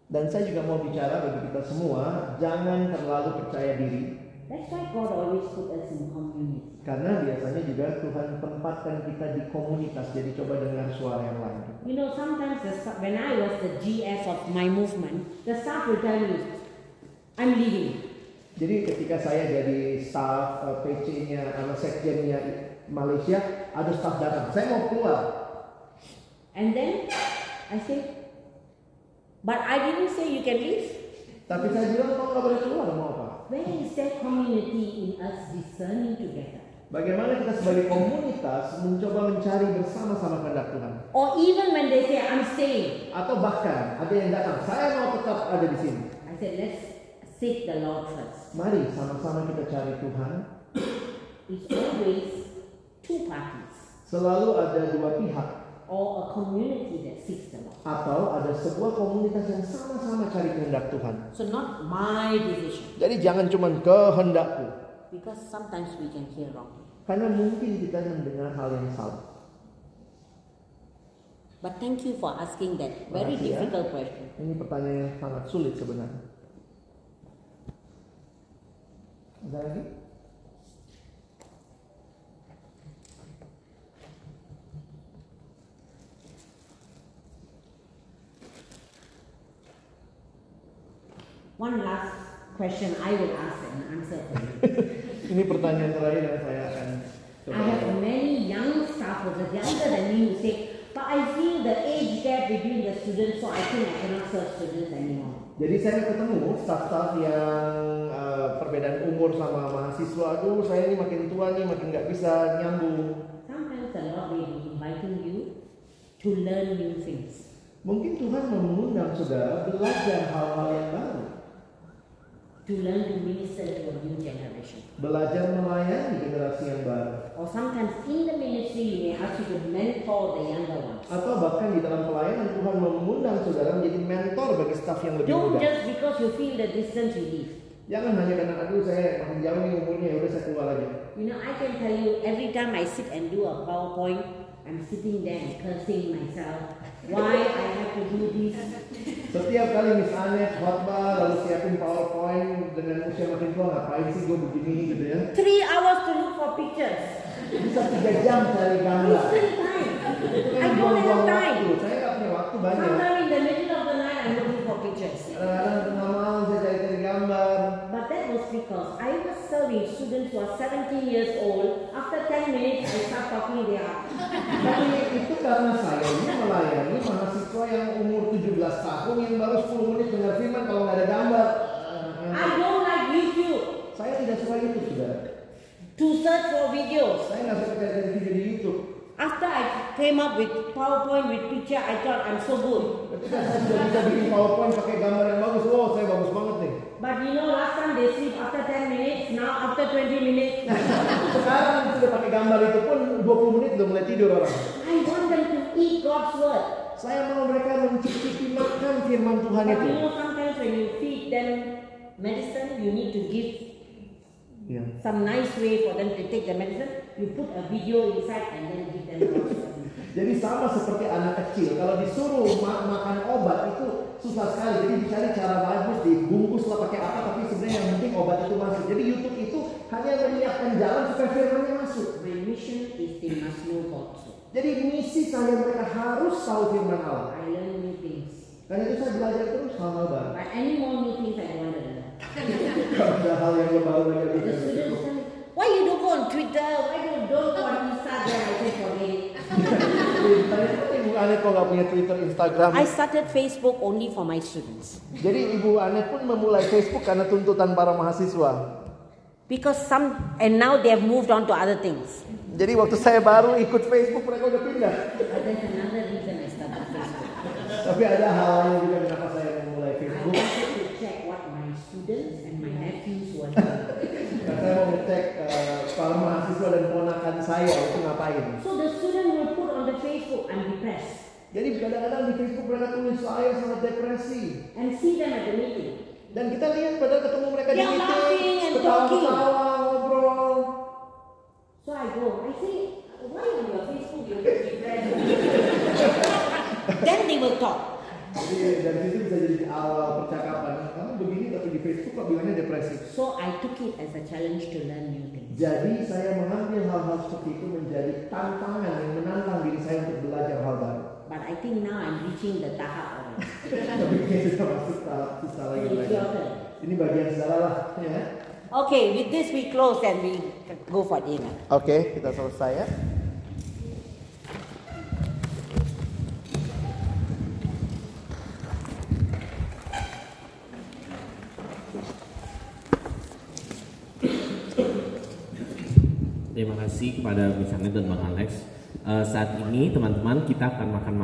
Dan saya juga mau bicara bagi kita semua, jangan terlalu percaya diri That's why God always put us in community. karena biasanya juga Tuhan tempatkan kita di komunitas. Jadi coba dengar suara yang lain. You know, sometimes the, when I was the GS of my movement, the staff will tell me, I'm leaving. Jadi ketika saya jadi staff eh, PC-nya atau sekjennya Malaysia, ada staff datang, saya mau keluar. And then I say, but I didn't say you can leave. Tapi saya bilang kau nggak boleh keluar mau apa? Where is that community in us discerning together? Bagaimana kita sebagai komunitas mencoba mencari bersama-sama kehendak Tuhan? Or even when they say, I'm staying, Atau bahkan ada yang datang, saya mau tetap ada di sini. I said, let's seek the Lord first. Mari sama-sama kita cari Tuhan. It's always two parties Selalu ada dua pihak or a community that seeks the Lord. atau ada sebuah komunitas yang sama-sama cari kehendak Tuhan. So not my decision, Jadi jangan cuma kehendakku, because sometimes we can hear wrong. karena mungkin kita mendengar hal yang salah. But thank you for asking that very Makasih ya. difficult question. Ini pertanyaan yang sangat sulit sebenarnya. Ada lagi? One last question I will ask and answer for you. Ini pertanyaan terakhir yang saya akan I coba. have many young staff workers, younger than me, who say, but I feel the age gap between the students, so I think I cannot serve students anymore. Jadi saya ketemu staff-staff yang eh, perbedaan umur sama mahasiswa. Aduh, saya ini makin tua nih, makin nggak bisa nyambung. Sometimes the Lord may be inviting you to learn new things. Mungkin Tuhan mengundang saudara belajar hal-hal yang baru. To learn to minister to a new generation. Belajar melayani generasi yang baru. Or sometimes in the ministry, you may ask you to mentor the younger ones. Atau bahkan di dalam pelayanan Tuhan mengundang saudara menjadi mentor bagi staf yang lebih Don't muda. just because you feel the distance you leave. Jangan hanya karena aduh saya makin jauh nih umurnya, ya udah saya keluar aja. You know, I can tell you every time I sit and do a PowerPoint, I'm sitting there and cursing myself. Why I have to do this? Setiap kali misalnya khotbah lalu siapin PowerPoint dengan usia makin tua ngapain sih gue begini gitu ya. Three hours to look for pictures. Bisa tiga jam cari gambar. I don't have time. Saya nggak punya waktu banyak. Sometimes in the middle of the night, I'm looking for pictures. Kadang-kadang because I was serving students who are 17 years old. After 10 minutes, I start talking their Tapi itu karena saya ini melayani mahasiswa yang umur 17 tahun yang baru 10 menit dengar firman kalau nggak ada gambar. I don't like YouTube Saya tidak suka itu sudah. to search for videos. Saya nggak suka cari video di YouTube. After I came up with PowerPoint with picture, I thought I'm so good. Ketika saya sudah bisa bikin PowerPoint pakai gambar yang bagus, wow saya bagus banget. But you know, last time they sleep after 10 minutes, now after 20 minutes. Sekarang sudah pakai gambar itu pun 20 menit udah mulai tidur orang. I want them to eat God's word. Saya mau mereka mencicipi makan firman Tuhan But itu. you know, sometimes when you feed them medicine, you need to give Ya. some nice way for them to take the medicine. You put a video inside and then give them God's word. Jadi sama seperti anak kecil, kalau disuruh ma- makan obat itu susah sekali. Jadi dicari cara bagus, dibungkus lah pakai apa, tapi sebenarnya yang penting obat itu masuk. Jadi YouTube itu hanya menyiapkan jalan supaya firmannya masuk. My mission is they must know God. Jadi misi saya mereka harus tahu firman Allah. I learn new things. Karena itu saya belajar terus hal-hal baru. But any more new things I want to learn. Ada hal yang baru lagi me, why you don't go on Twitter? Why you don't go on Instagram? I say forget it. Anet kok nggak punya Twitter, Instagram? I started Facebook only for my students. Jadi Ibu Anet pun memulai Facebook karena tuntutan para mahasiswa. Because some, and now they have moved on to other things. Jadi waktu saya baru ikut Facebook mereka udah pindah. There's another reason I started Facebook. Tapi ada hal lain juga kenapa saya memulai I Facebook. wanted to check what my students and my nephews were doing. Saya mau ngecek para mahasiswa dan ponakan saya itu ngapain. So the student will put on the Facebook, I'm depressed. Jadi kadang-kadang di Facebook mereka tulis saya sangat depresi. And see them at the meeting. Dan kita lihat padahal ketemu mereka di They laughing meeting, ketawa-ketawa, ngobrol. So I go, I say, why on your Facebook you depressed? then they will talk. Jadi dari situ bisa jadi awal percakapan. Kamu begini tapi di Facebook kok bilangnya depresi. So I took it as a challenge to learn new things. Jadi saya mengambil hal-hal seperti itu menjadi tantangan yang menantang diri saya untuk belajar hal baru. But I think now I'm reaching the tahap. Tapi kayaknya sudah masuk tahap susah lagi turn. Ini bagian segala lah, ya. Okay, with this we close and we go for dinner. Oke, kita selesai ya. Terima kasih kepada Miss Anet dan Bang Alex. Eh, saat ini teman-teman kita akan makan.